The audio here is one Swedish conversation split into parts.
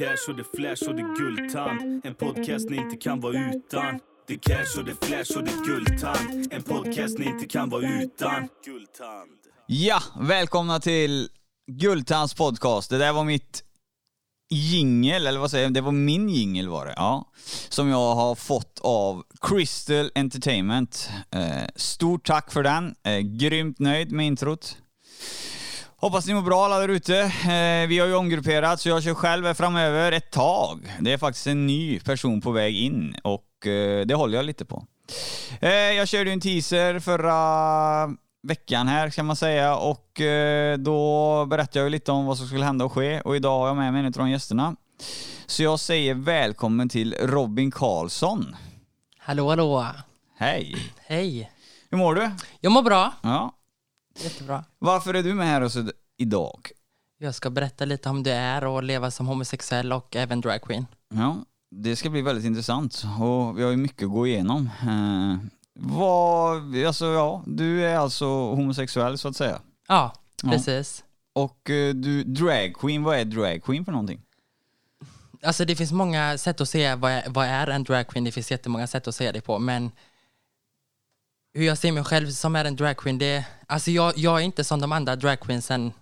cash och det flash och det guldtand. En podcast ni inte kan vara utan. Det cash och det flash och det guldtand. En podcast ni inte kan vara utan. Guldtand. Ja, välkomna till Guldtands podcast. Det där var mitt jingel, eller vad säger jag? Det var min jingel var det, ja. Som jag har fått av Crystal Entertainment. Eh, stort tack för den. Eh, grymt nöjd med introt. Hoppas ni mår bra alla där ute. Eh, vi har ju omgrupperat så jag kör själv framöver ett tag. Det är faktiskt en ny person på väg in och eh, det håller jag lite på. Eh, jag körde ju en teaser förra veckan här kan man säga och då berättade jag ju lite om vad som skulle hända och ske och idag har jag med mig en av de gästerna. Så jag säger välkommen till Robin Karlsson. Hallå, hallå. Hej! Hej. Hur mår du? Jag mår bra. Ja. Jättebra. Varför är du med här oss idag? Jag ska berätta lite om det är och leva som homosexuell och även dragqueen. Ja, det ska bli väldigt intressant och vi har ju mycket att gå igenom. Eh, vad, alltså ja, du är alltså homosexuell så att säga. Ja, Ja. precis. Och eh, du, dragqueen, vad är dragqueen för någonting? Alltså det finns många sätt att se vad är, vad är en dragqueen. Det finns jättemånga sätt att se det på, men hur jag ser mig själv som är en dragqueen, det alltså jag, jag är inte som de andra dragqueensen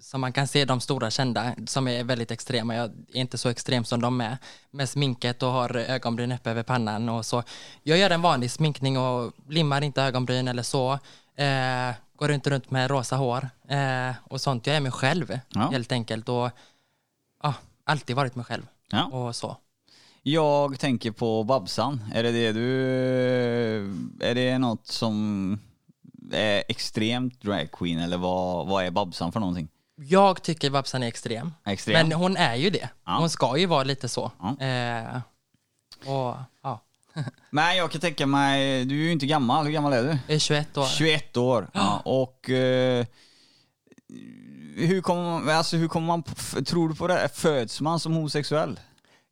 som man kan se de stora kända som är väldigt extrema. Jag är inte så extrem som de är med sminket och har ögonbryn uppe över pannan och så. Jag gör en vanlig sminkning och limmar inte ögonbryn eller så. Eh, går inte runt med rosa hår eh, och sånt. Jag är mig själv Ja. helt enkelt och ja, alltid varit mig själv Ja. och så. Jag tänker på Babsan. Är det det du... Är det något som är extremt dragqueen eller vad, vad är Babsan för någonting? Jag tycker Babsan är extrem. Extrem? Men hon är ju det. Ja. Hon ska ju vara lite så. Ja. Eh, och ja, Men jag kan tänka mig, du är ju inte gammal. Hur gammal är du? jag är 21 år. 21 år. Ja, och eh, hur kommer man, alltså hur kommer man, tror du på det? Föds man som homosexuell?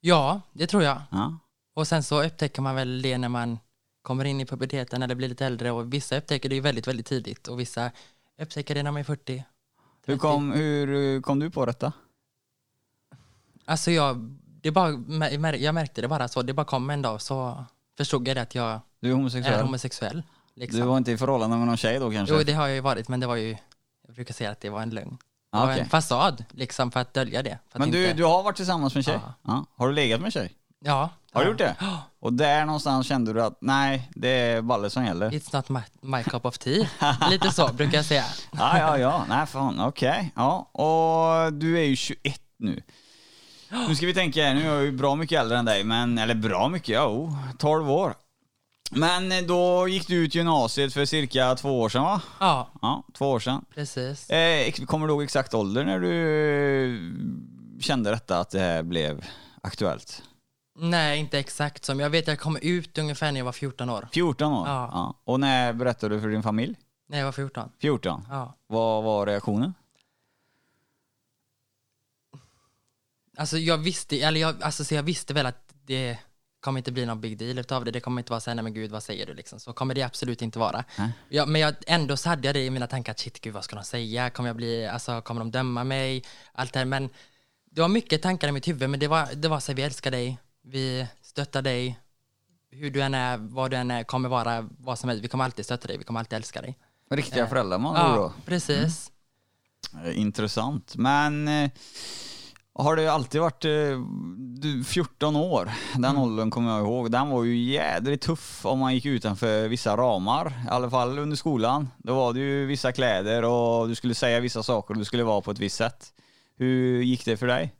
Ja, det tror jag. Ja. Och sen så upptäcker man väl det när man kommer in i puberteten eller blir lite äldre och vissa upptäcker det ju väldigt, väldigt tidigt och vissa upptäcker det när man är 40. Hur kom, hur kom du på detta? Alltså jag, det bara, jag märkte det bara så, det bara kom en dag så förstod jag det att jag Du är homosexuell? är homosexuell. Liksom. Du var inte i förhållande med någon tjej då kanske? Jo, det har jag ju varit, men det var ju, jag brukar säga att det var en lögn. Ah, okej. en fasad, liksom, för att dölja det. För Men du, inte, du har varit tillsammans med en tjej? Ja. Ja. Har du legat med en tjej? Ja. Har du gjort det? Och där någonstans kände du att nej, det är Balle som gäller? It's not my, my cup of tea. Lite så brukar jag säga. Ja, ja, ja. Nej, fan. Okej. Ja. Och du är ju 21 nu. Nu ska vi tänka nu är jag ju bra mycket äldre än dig, men, eller bra mycket, ja, oh, 12 år. Men eh, då gick du ut gymnasiet för cirka två år sedan va? Ja, Ja, två år sedan. precis. Eh, kommer du ihåg exakt ålder när du eh, kände detta, att det här blev aktuellt? Nej, inte exakt som. Jag vet jag kom ut ungefär när jag var 14 år. 14 år? Ja. Och när berättade du för din familj? När jag var 14. 14? Ja. Vad var reaktionen? Alltså jag visste, eller jag, alltså, så jag visste väl att det kommer inte bli någon big deal utav det. Det kommer inte vara såhär, nej men gud vad säger du liksom. Så kommer det absolut inte vara. Nej. Ja, men jag, ändå så hade jag det i mina tankar, shit gud vad ska de säga? Kommer jag bli, alltså kommer de döma mig? Allt det här. Men det var mycket tankar i mitt huvud, men det var, det var så här, vi älskar dig, vi stöttar dig, hur du än är, vad du än är, kommer vara vad som helst. Vi kommer alltid stötta dig, vi kommer alltid älska dig. Riktiga föräldrar man ja. Ja, då? precis. Eh, Intressant. Men eh, har det alltid varit, eh, du, 14 år, den Mm. åldern kommer jag ihåg, den var ju jädrigt tuff om man gick utanför vissa ramar, i alla fall under skolan. Då var det ju vissa kläder och du skulle säga vissa saker och du skulle vara på ett visst sätt. Hur gick det för dig?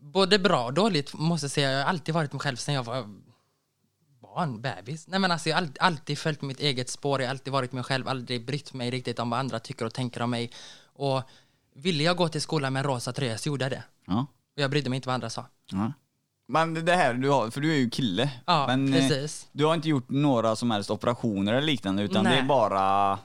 Både bra och dåligt måste jag säga. Jag har alltid varit mig själv sedan jag var barn, bebis. Nej men alltså jag har alltid, alltid följt mitt eget spår, jag har alltid varit mig själv, aldrig brytt mig riktigt om vad andra tycker och tänker om mig. Och ville jag gå till skolan med en rosa tröja så gjorde jag det. Ja. Och jag brydde mig inte vad andra sa. ja. Men det här du har, för du är ju kille. Ja, men, eh, precis. Du har inte gjort några som helst operationer eller liknande utan det är Nej. bara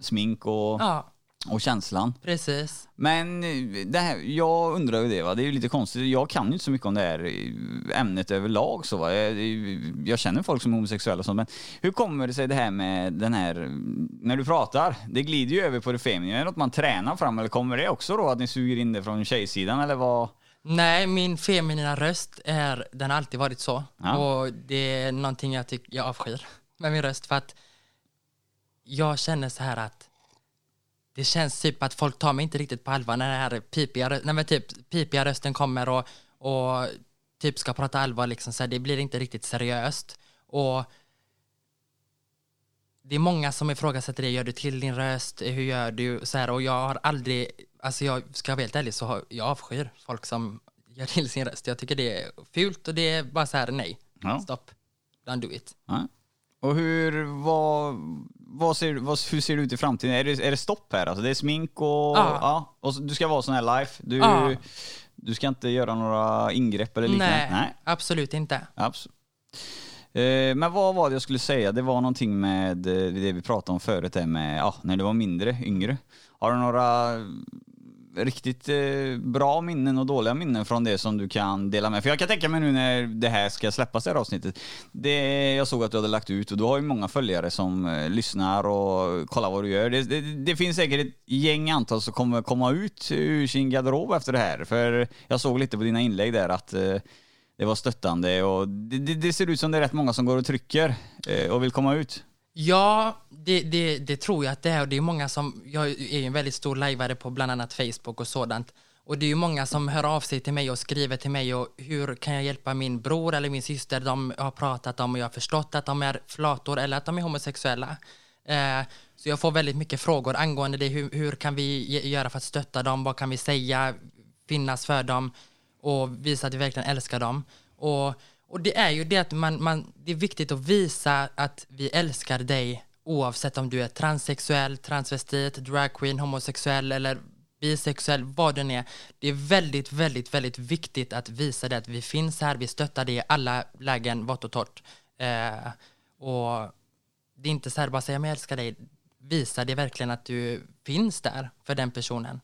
smink och, Ja, och känslan. precis. Men eh, det här, jag undrar ju det va, det är ju lite konstigt. Jag kan ju inte så mycket om det här eh, ämnet överlag så va. Jag, jag känner folk som är homosexuella och sånt men hur kommer det sig det här med den här, när du pratar, det glider ju över på det feminina. Är det något man tränar fram eller kommer det också då att ni suger in det från tjejsidan eller vad? Nej, min feminina röst är, den har alltid varit så. Ja. Och det är någonting jag, tycker jag avskyr med min röst. För att jag känner så här att det känns typ att folk tar mig inte riktigt på allvar när den här pipiga, när men typ, pipiga rösten kommer och, och typ ska prata allvar. Liksom, så här, det blir inte riktigt seriöst. Och det är många som ifrågasätter det. Gör du till din röst? Hur gör du? Så här, och jag har aldrig, alltså jag ska vara helt ärlig så har, jag avskyr folk som gör till sin röst. Jag tycker det är fult och det är bara så här nej, Ja. stopp, don't do it. Ja. Och hur, vad, vad ser, vad, hur ser det ut i framtiden? Är det, är det stopp här? Alltså det är smink och... Ja. och så, du ska vara sån här life. Du, Ja. du ska inte göra några ingrepp eller liknande? Nej, absolut inte. Absolut. Eh, men vad var det jag skulle säga? Det var någonting med eh, det vi pratade om förut, med ja, när du var mindre, yngre. Har du några riktigt eh, bra minnen och dåliga minnen från det som du kan dela med? För jag kan tänka mig nu när det här ska släppas det här avsnittet. Det, jag såg att du hade lagt ut och du har ju många följare som eh, lyssnar och kollar vad du gör. Det, det, det finns säkert ett gäng antal som kommer komma ut ur sin garderob efter det här. För jag såg lite på dina inlägg där att eh, det var stöttande och det, det, det ser ut som det är rätt många som går och trycker och vill komma ut. Ja, det, det, det tror jag att det är och det är många som, jag är ju en väldigt stor lajvare på bland annat Facebook och sådant. Och det är ju många som hör av sig till mig och skriver till mig och hur kan jag hjälpa min bror eller min syster? De har pratat om och jag har förstått att de är flator eller att de är homosexuella. Eh, så jag får väldigt mycket frågor angående det. Hur, hur kan vi göra för att stötta dem? Vad kan vi säga? Finnas för dem och visa att vi verkligen älskar dem. Och, och det är ju det att man, man, det är viktigt att visa att vi älskar dig oavsett om du är transsexuell, transvestit, dragqueen, homosexuell eller bisexuell, vad den är. Det är väldigt, väldigt, väldigt viktigt att visa det att vi finns här, vi stöttar dig i alla lägen, vått och torrt. Eh, och det är inte så här bara säga jag älskar dig. Visa det verkligen att du finns där för den personen.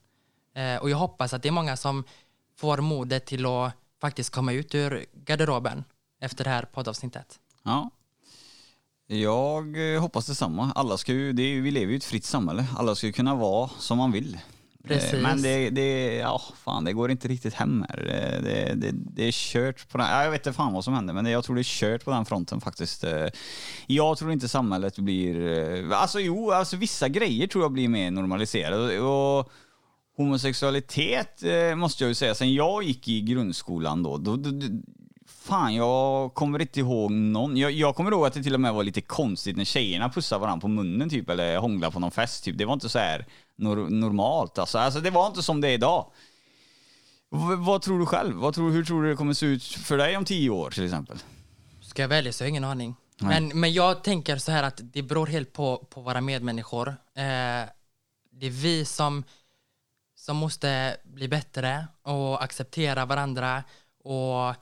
Eh, och jag hoppas att det är många som får modet till att faktiskt komma ut ur garderoben efter det här poddavsnittet. Ja. Jag eh, hoppas detsamma. Alla ska ju, det är, vi lever ju i ett fritt samhälle. Alla ska ju kunna vara som man vill. Precis. Eh, Men det, det, ja, fan, det går inte riktigt hem här. Det, det, det, det är kört på den, ja, jag vet inte fan vad som händer, men jag tror det är kört på den fronten faktiskt. Eh, Jag tror inte samhället blir, eh, alltså jo, alltså vissa grejer tror jag blir mer normaliserade. Och, homosexualitet eh, måste jag ju säga, sen jag gick i grundskolan då, då, då Fan, jag kommer inte ihåg någon. Jag, jag kommer ihåg att det till och med var lite konstigt när tjejerna pussade varandra på munnen typ, eller hånglade på någon fest typ. Det var inte så här nor normalt alltså. alltså. Det var inte som det är idag. V vad tror du själv? Vad tror, hur tror du det kommer se ut för dig om tio år till exempel? Ska jag välja så har jag ingen aning. Nej. Men, men jag tänker så här att det beror helt på, på våra medmänniskor. Eh, det är vi som, som måste bli bättre och acceptera varandra och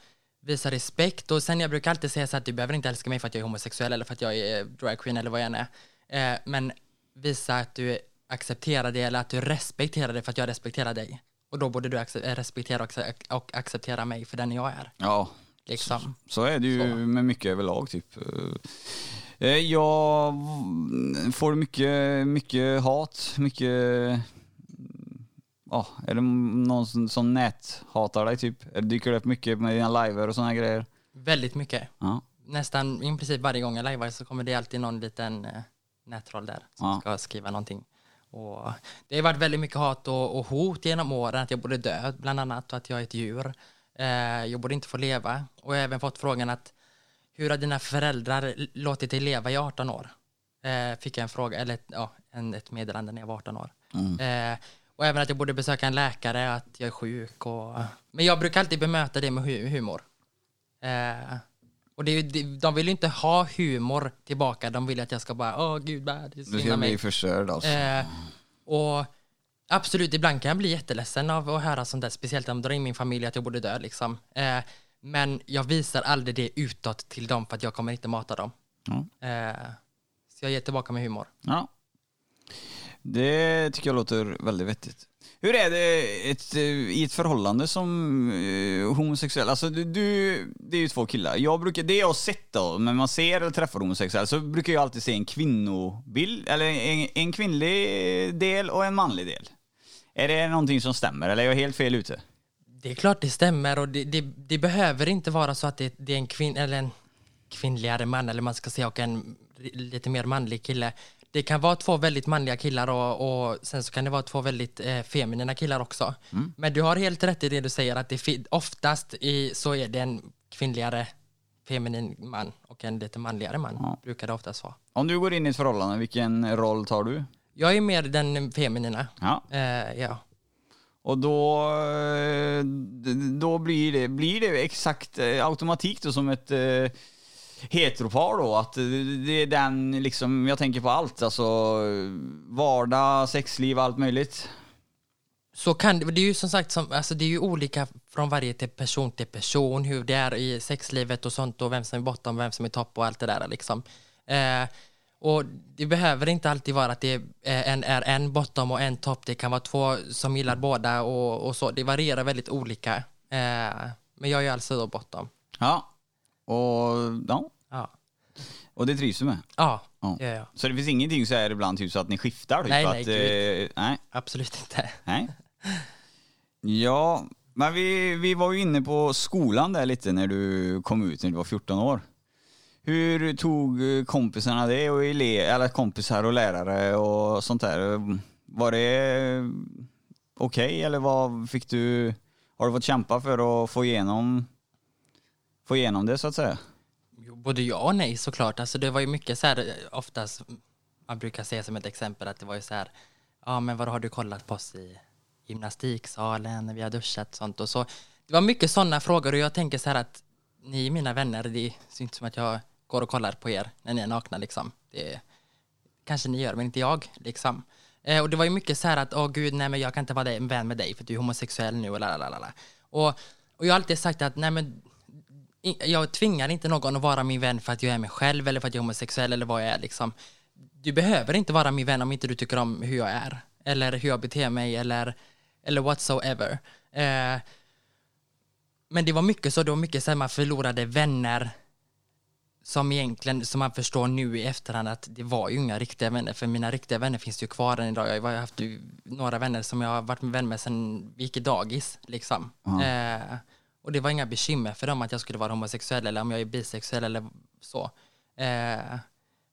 visa respekt. Och sen jag brukar alltid säga så att du behöver inte älska mig för att jag är homosexuell eller för att jag är dragqueen eller vad jag än är. Eh, men visa att du accepterar det eller att du respekterar det för att jag respekterar dig. Och då borde du eh, respektera och, acce- och acceptera mig för den jag är. Ja, Liksom. så är det ju Så. med mycket överlag typ. Eh, Jag får mycket, mycket hat, mycket... Ja, är det någon som, som näthatar dig typ? Eller Dyker det upp mycket med dina liver och här grejer? Väldigt mycket. Ja. nästan i princip varje gång jag lajvar så kommer det alltid någon liten eh, nättroll där som Ja. ska skriva någonting. Och det har varit väldigt mycket hat och, och hot genom åren att jag borde dö bland annat och att jag är ett djur. Eh, jag borde inte få leva och jag har även fått frågan att hur har dina föräldrar låtit dig leva i 18 år? Eh, fick jag en fråga, eller ett, ja, en, ett meddelande när jag var 18 år. Eh, och även att jag borde besöka en läkare, att jag är sjuk och... Men jag brukar alltid bemöta det med hu- humor. Eh, och det de vill ju inte ha humor tillbaka, de vill att jag ska bara, åh gud, bad, Du ska bli förstörd alltså. Eh, och absolut, ibland kan jag bli jätteledsen av att höra sånt där, speciellt om de drar in min familj, att jag borde dö liksom. Eh, men jag visar aldrig det utåt till dem för att jag kommer inte mata dem. Eh, så jag ger tillbaka med humor. Ja. Det tycker jag låter väldigt vettigt. Hur är det ett, i ett förhållande som eh, homosexuell? Alltså du, du, det är ju två killar. Jag brukar, det jag har sett då, när man ser eller träffar homosexuella, så brukar jag alltid se en kvinnobild, eller en, en kvinnlig del och en manlig del. Är det någonting som stämmer, eller är jag helt fel ute? Det är klart det stämmer och det, det, det behöver inte vara så att det, det är en, kvinn, eller en kvinnligare man eller man ska säga och en lite mer manlig kille. Det kan vara två väldigt manliga killar och, och sen så kan det vara två väldigt eh, feminina killar också. Men du har helt rätt i det du säger att det oftast i, så är det en kvinnligare feminin man och en lite manligare man. Ja. Brukar det oftast vara. Om du går in i ett förhållande, vilken roll tar du? Jag är mer den feminina. Ja. Eh, ja. Och då, eh, då blir, det, blir det exakt eh, automatik då som ett eh, heteropar då, att det är den liksom, jag tänker på allt, alltså vardag, sexliv, allt möjligt. Så kan det, det är ju som sagt, som, alltså det är ju olika från varje till person till person, hur det är i sexlivet och sånt och vem som är bottom, vem som är topp och allt det där liksom. Eh, och det behöver inte alltid vara att det är en, är en bottom och en topp, det kan vara två som gillar båda och, och så, det varierar väldigt olika. Eh, men jag är alltså då bottom. Ja. Och, ja. Och det trivs du med? ja, Ja. ja, ja. Så det finns ingenting så här ibland typ så att ni skiftar? Typ, Nej, att, nej, eh, nej. absolut inte. Nej. Ja, men vi, vi var ju inne på skolan där lite när du kom ut när du var 14 år. Hur tog eh, kompisarna det och ele- eller kompisar och lärare och sånt där? Var det okej eller vad fick du, har du fått kämpa för att få igenom, få igenom det så att säga? Både ja och nej såklart. Alltså det var ju mycket så här, oftast, man brukar säga som ett exempel att det var ju så här, ja men vad har du kollat på oss i gymnastiksalen när vi har duschat och sånt och så. Det var mycket sådana frågor och jag tänker så här att ni är mina vänner, det ser inte som att jag går och kollar på er när ni är nakna liksom. Det kanske ni gör, men inte jag liksom. Eh, och det var ju mycket så här att, åh gud, nej men jag kan inte vara en vän med dig för du är homosexuell nu och lalalala. Och, och jag har alltid sagt att, nej men jag tvingar inte någon att vara min vän för att jag är mig själv eller för att jag är homosexuell eller vad jag är liksom. Du behöver inte vara min vän om inte du tycker om hur jag är eller hur jag beter mig eller, eller whatsoever. Eh, men det var mycket så, det var mycket så här man förlorade vänner som egentligen, som man förstår nu i efterhand att det var ju inga riktiga vänner, för mina riktiga vänner finns ju kvar än idag. Jag har haft några vänner som jag har varit med vän med sedan vi gick i dagis, liksom. Eh, och det var inga bekymmer för dem att jag skulle vara homosexuell eller om jag är bisexuell eller så. Eh,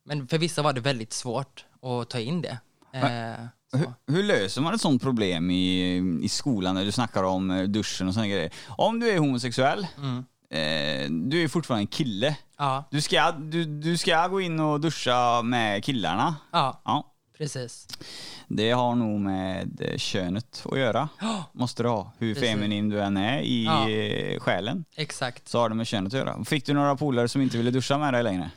men för vissa var det väldigt svårt att ta in det. Eh, Hur, hur löser man ett sånt problem i, i skolan när du snackar om eh, duschen och sådana grejer? Om du är homosexuell, eh, du är fortfarande en kille. Ja, Du ska, du, du ska gå in och duscha med killarna. ja, Ja, precis. det har nog med eh, könet att göra. Måste det ha. Hur Precis. feminin du än är i Ja. eh, själen. Exakt. Så har det med könet att göra. Fick du några polare som inte ville duscha med dig längre?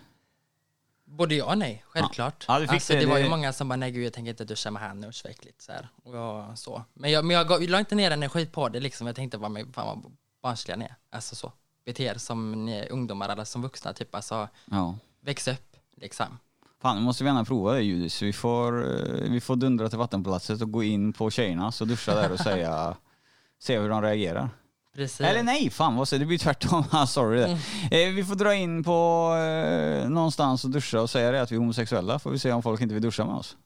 Både ja och nej, självklart. Ja, du fick alltså, det. det, var ju många som bara, nej gud jag tänker inte duscha med han, usch. Så här. Och jag, så. Men jag, men jag, gav- jag la inte ner energi på det liksom. Jag tänkte bara, men fan vad barnsliga ni är. Alltså så. Bete er som ni är ungdomar eller som vuxna, typ. Alltså, Ja. väx upp liksom. Fan, nu måste vi gärna prova det Judith. Så vi får, eh, vi får dundra till vattenpalatset och gå in på tjejernas och duscha där och säga, se hur de reagerar. Precis. Eller nej, fan vad säger det blir tvärtom. Ah, Sorry det. Eh, vi får dra in på eh, någonstans och duscha och säga det att vi är homosexuella. Får vi se om folk inte vill duscha med oss.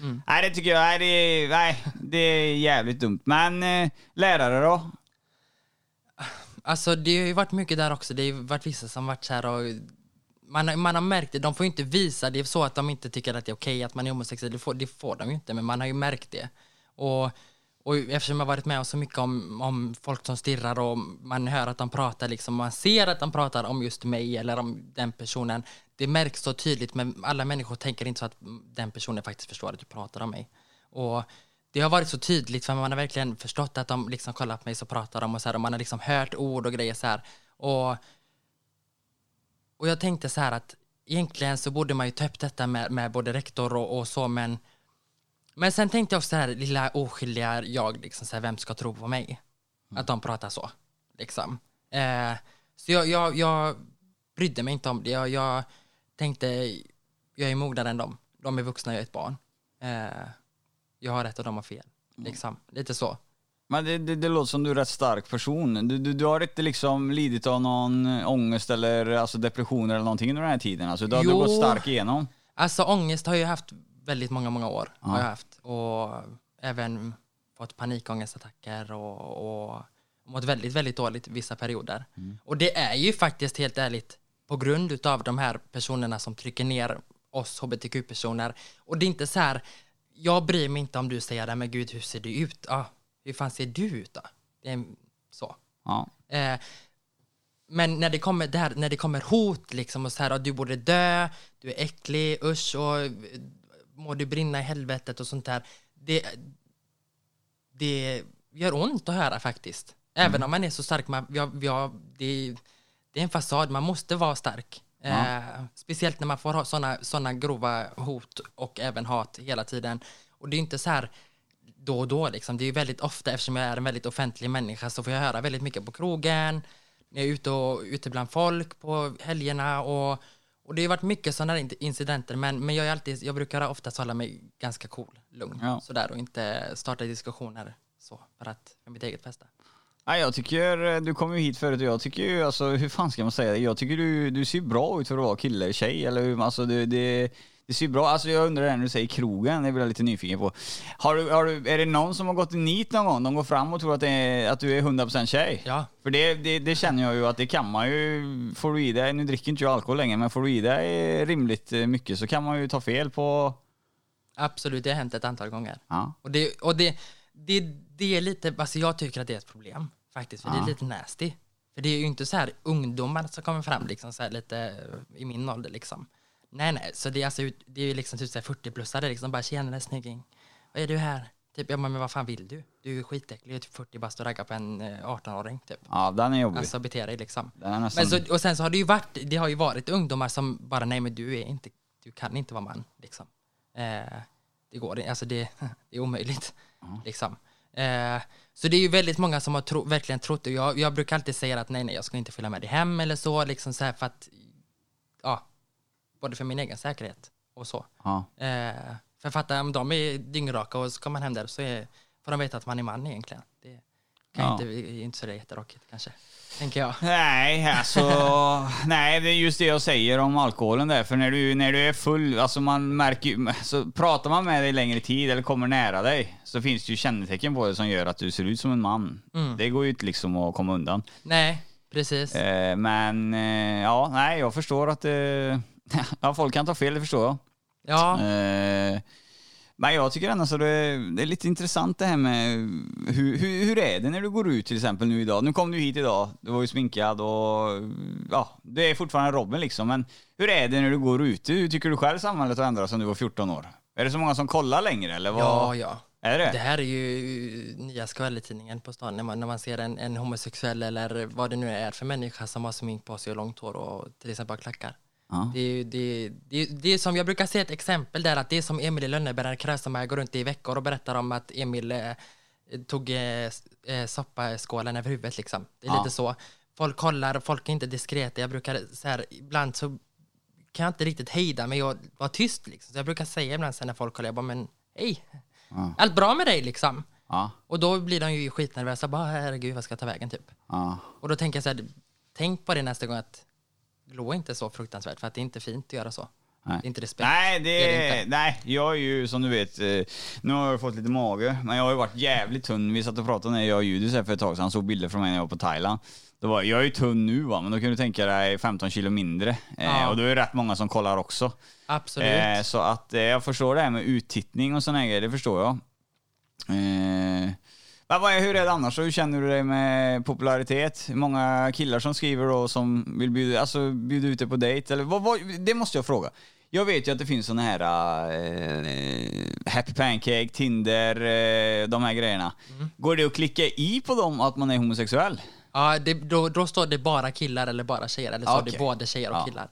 Mm. Nej det tycker jag, nej det, är- nej det är jävligt dumt. Men eh, lärare då? Alltså det har ju varit mycket där också. Det har ju varit vissa som varit så här och man, har- man har märkt det, de får ju inte visa, det så att de inte tycker att det är okej att man är homosexuell, det får, det får de ju inte, men man har ju märkt det. Och, och eftersom jag har varit med om så mycket om, om folk som stirrar och man hör att de pratar, liksom, man ser att de pratar om just mig eller om den personen, det märks så tydligt, men alla människor tänker inte så att den personen faktiskt förstår att du pratar om mig. Och det har varit så tydligt för man har verkligen förstått att de liksom kollar på mig så pratar de och så här, och man har liksom hört ord och grejer så här. Och, och jag tänkte så här att egentligen så borde man ju ta upp detta med, med både rektor och, och så men men sen tänkte jag också så här, lilla oskyldiga jag, liksom så här, vem ska tro på mig? Att de pratar så, liksom. Eh, så jag, jag, jag brydde mig inte om det. Jag, jag tänkte, jag är mognare än dem. De är vuxna, jag är ett barn. Eh, jag har rätt och de har fel. Liksom. Lite så. Men det, det, det låter som du är en rätt stark person. Du, du, du har inte liksom lidit av någon ångest eller alltså depressioner eller någonting under den här tiden? Alltså, du har du Jo. gått stark igenom? Alltså ångest har jag haft väldigt många, många år. Har Ja. jag haft. Och även fått panikångestattacker och, och, mått väldigt, väldigt dåligt vissa perioder. Och det är ju faktiskt helt ärligt på grund utav de här personerna som trycker ner oss hbtq-personer. Och det är inte så här, jag bryr mig inte om du säger det, men gud, hur ser du ut? Ja, hur fan ser du ut då? Det är så. Ja. Eh, men när det kommer, det här, när det kommer hot liksom och så här, att du borde dö, du är äcklig, usch och eh, må du brinna i helvetet och sånt där. Det, det gör ont att höra faktiskt. Även om man är så stark, man, ja, ja, det, det är en fasad, man måste vara stark. Eh, speciellt när man får ha såna, såna grova hot och även hat hela tiden. Och det är inte så här då och då liksom. Det är väldigt ofta, eftersom jag är en väldigt offentlig människa, så får jag höra väldigt mycket på krogen, när jag är ute, och, ute bland folk på helgerna och, och det har varit mycket sådana incidenter, men, men jag, är alltid, jag brukar oftast hålla mig ganska cool, lugn Ja. sådär och inte starta diskussioner så, för att, för mitt eget bästa. Nej, jag tycker, du kom ju hit förut och jag tycker ju, alltså hur fan ska man säga det? Jag tycker du, du ser bra ut för att vara kille, tjej eller hur, alltså det, det, det ser bra, alltså jag undrar det när du säger krogen, det blir jag lite nyfiken på. Har du, har du, är det någon som har gått i nit någon gång? De går fram och tror att, är, att du är 100% tjej? Ja. För det, det, det känner jag ju att det kan man ju, får du i dig, nu dricker inte jag alkohol längre, men får du i dig rimligt mycket så kan man ju ta fel på, Absolut, det har hänt ett antal gånger. ja. Och det, och det, det, det är lite, alltså jag tycker att det är ett problem faktiskt, för det är lite nasty. För det är ju inte så här ungdomar som kommer fram liksom så här lite i min ålder liksom. Nej, nej, så det är alltså, det är liksom typ så här 40-plussare liksom bara tjenare snygging, vad är du här? Typ, ja men vad fan vill du? Du är ju skitäcklig, är typ 40 bast och raggar på en eh, 18-åring typ. Ja, den är jobbig. Alltså bete dig liksom. den är nästan... Men så, och sen så har det ju varit, det har ju varit ungdomar som bara, nej men du är inte, du kan inte vara man liksom. Eh, det går inte, alltså det, det är omöjligt liksom. Eh, så det är ju väldigt många som har tro, verkligen trott, och jag, jag brukar alltid säga att nej, nej, jag ska inte följa med dig hem eller så, liksom så här för att, ja, både för min egen säkerhet och så. ja. Eh, för fatta, om de är dyngraka och så kommer man hem där så är, får de veta att man är man egentligen. Det kan Ja. inte, är inte så där jätterockigt kanske, tänker jag. Nej, alltså, nej, det är just det jag säger om alkoholen där. För när du, när du är full, alltså man märker så pratar man med dig längre tid eller kommer nära dig, så finns det ju kännetecken på det som gör att du ser ut som en man. Mm. Det går ju inte liksom att komma undan. Nej, precis. Eh, men, eh, ja, nej, jag förstår att eh, ja, folk kan ta fel, det förstår jag. Ja, Eh, men jag tycker ändå så det, det är lite intressant det här med hur, hur, hur är det när du går ut till exempel nu idag? Nu kom du hit idag, du var ju sminkad och ja, du är fortfarande Robin liksom. Men hur är det när du går ute? Hur tycker du själv samhället har ändrats sedan du var 14 år? Är det så många som kollar längre eller vad? ja, ja. Är det? Det här är ju nya skvallertidningen på stan när man, när man ser en, en homosexuell eller vad det nu är för människa som har smink på sig och långt hår och till exempel klackar. Ja. Det, det, det, det är som, jag brukar se ett exempel där att det är som Emil i Lönneberga Krösa går runt i veckor och berättar om att Emil eh, tog eh, eh, soppaskålen över huvudet liksom. Det är Ja. lite så. Folk kollar, folk är inte diskreta. Jag brukar så här, ibland så kan jag inte riktigt hejda mig och vara tyst liksom. Så jag brukar säga ibland sen när folk kollar, jag bara men hej, Ja. allt bra med dig liksom? Ja, Och då blir de ju skitnervösa, bara herregud vad ska jag ta vägen typ? Och då tänker jag så här, tänk på det nästa gång att glå inte så fruktansvärt för att det är inte fint att göra så. Nej. Det är inte respekt. Nej, det, Det är det inte. nej, jag är ju som du vet, eh, nu har jag fått lite mage, men jag har ju varit jävligt tunn. Vi satt och pratade när jag och Judis här för ett tag sedan, han såg bilder från mig när jag var på Thailand. Då var, jag är ju tunn nu va, men då kan du tänka dig 15 kilo mindre. Eh, Ja. och då är det rätt många som kollar också. Absolut. Eh, så att eh, jag förstår det här med uttittning och här grejer, det förstår jag. Eh, men hur är det annars? Hur känner du dig med popularitet? Många killar som skriver då som vill bjuda, alltså, bjuda ut dig på dejt? Eller vad, vad, det måste jag fråga. Jag vet ju att det finns såna här eh, Happy Pancake, Tinder, eh, de här grejerna. Går det att klicka i på dem att man är homosexuell? Ja, det, då, då står det bara killar eller bara tjejer, eller så Ja, är det både tjejer och Ja. killar.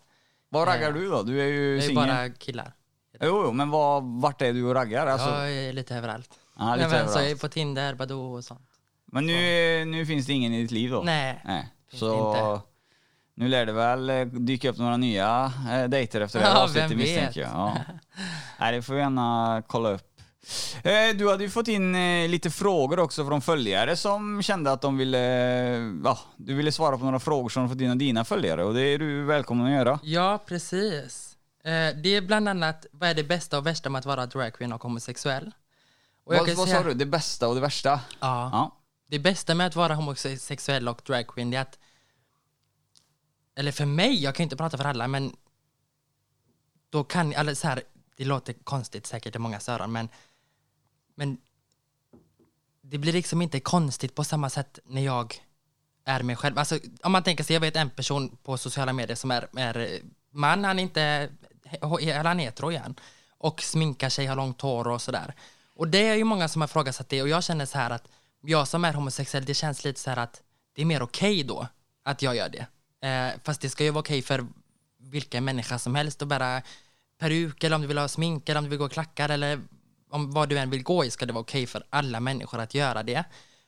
Vad raggar du då? Du är ju Det är singel. bara killar. Jo, jo, men vad, vart är du och raggar? Alltså, Jag är lite överallt. Ja, lite men, Så överallt. jag är på Tinder, Badoo och sånt. Men nu, nu finns det ingen i ditt liv då? Nej, Nej. finns Så inte. nu lär det väl eh, dyka upp några nya eh, dejter efter det här Ja, avsnittet vem misstänker jag. Ja. Nej, det får vi gärna kolla upp. Eh, Du hade ju fått in eh, lite frågor också från följare som kände att de ville, eh, ja, du ville svara på några frågor som de fått in av dina följare och det är du välkommen att göra. Ja, precis. Eh, det är bland annat, vad är det bästa och värsta med att vara dragqueen och homosexuell? Vad, vad säga- sa du? Det bästa och det värsta? Ja. Ja. det bästa med att vara homosexuell och dragqueen är att, eller för mig, jag kan inte prata för alla, men då kan, eller så här, det låter konstigt säkert i många öron, men, men det blir liksom inte konstigt på samma sätt när jag är mig själv. Alltså, om man tänker sig, jag vet en person på sociala medier som är, är man, han är inte, han är hetero igen, och sminkar sig, har långt hår och sådär. Och det är ju många som har ifrågasatt det och jag känner så här att jag som är homosexuell, det känns lite så här att det är mer okej okay då att jag gör det. Eh, fast det ska ju vara okej okay för vilken människa som helst att bära peruk eller om du vill ha smink eller om du vill gå i klackar eller om vad du än vill gå i ska det vara okej okay för alla människor att göra det.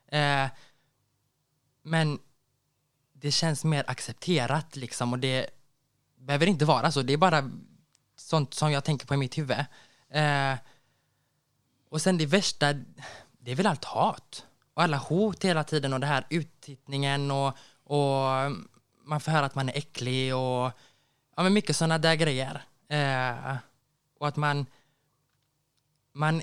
Eh, men det känns mer accepterat liksom och det behöver inte vara så. Det är bara sånt som jag tänker på i mitt huvud. Eh, och sen det värsta, det är väl allt hat. Och alla hot hela tiden och det här uttittningen och, och man får höra att man är äcklig och ja, men mycket sådana där grejer. Eh, och att man, man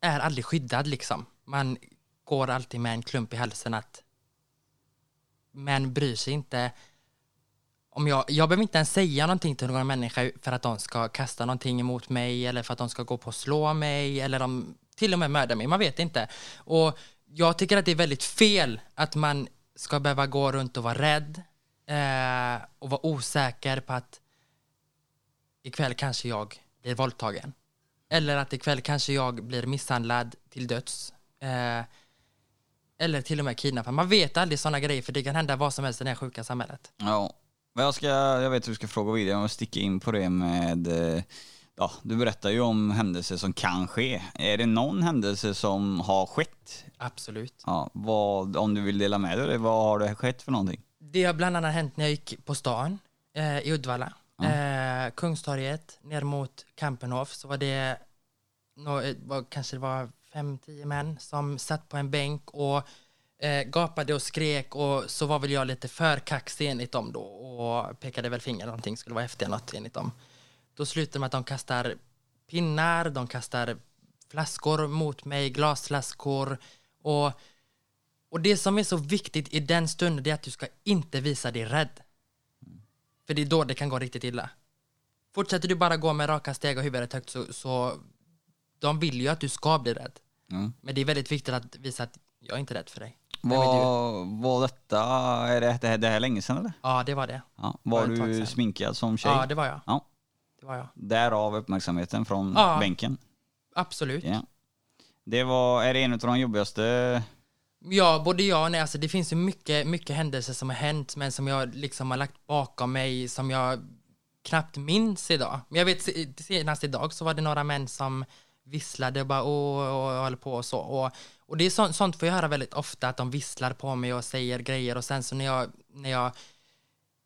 är aldrig skyddad liksom. Man går alltid med en klump i halsen att män bryr sig inte om jag, jag behöver inte ens säga någonting till någon människa för att de ska kasta någonting emot mig eller för att de ska gå på och slå mig eller de till och med mörda mig, man vet inte. Och jag tycker att det är väldigt fel att man ska behöva gå runt och vara rädd eh, och vara osäker på att ikväll kanske jag blir våldtagen. Eller att ikväll kanske jag blir misshandlad till döds. Eh, eller till och med kidnappad. Man vet aldrig sådana grejer för det kan hända vad som helst i det här sjuka samhället. Ja, men jag, ska, jag vet hur du ska fråga vidare, jag sticka in på det med eh, Ja, du berättar ju om händelser som kan ske. Är det någon händelse som har skett? Absolut. Ja, vad, om du vill dela med dig vad har det skett för någonting? Det har bland annat hänt när jag gick på stan eh, i Uddevalla. Ja. Eh, Kungstorget ner mot Kampenhof så var det, no, eh, var, kanske det var fem, tio män som satt på en bänk och eh, gapade och skrek och så var väl jag lite för kaxig enligt dem då och pekade väl finger någonting skulle vara häftigt något enligt dem. Då slutar med att de kastar pinnar, de kastar flaskor mot mig, glasflaskor och, och det som är så viktigt i den stunden är att du ska inte visa dig rädd. För det är då det kan gå riktigt illa. Fortsätter du bara gå med raka steg och huvudet högt så, så de vill ju att du ska bli rädd. Mm. Men det är väldigt viktigt att visa att jag är inte rädd för dig. Var, var detta, är det, det, här, det här länge sedan eller? Ja, det var det. Ja. Var, var du sminkad som tjej? Ja, det var jag. Ja. Det var jag. Därav uppmärksamheten från ja, bänken? Absolut. Ja. Det var, är det en av de jobbigaste Ja, både ja och nej. Alltså, det finns ju mycket, mycket händelser som har hänt, men som jag liksom har lagt bakom mig, som jag knappt minns idag. Men jag vet, senast idag så var det några män som visslade och bara och, och höll på och så. Och, och det är sånt, sånt får jag höra väldigt ofta, att de visslar på mig och säger grejer och sen så när jag, när jag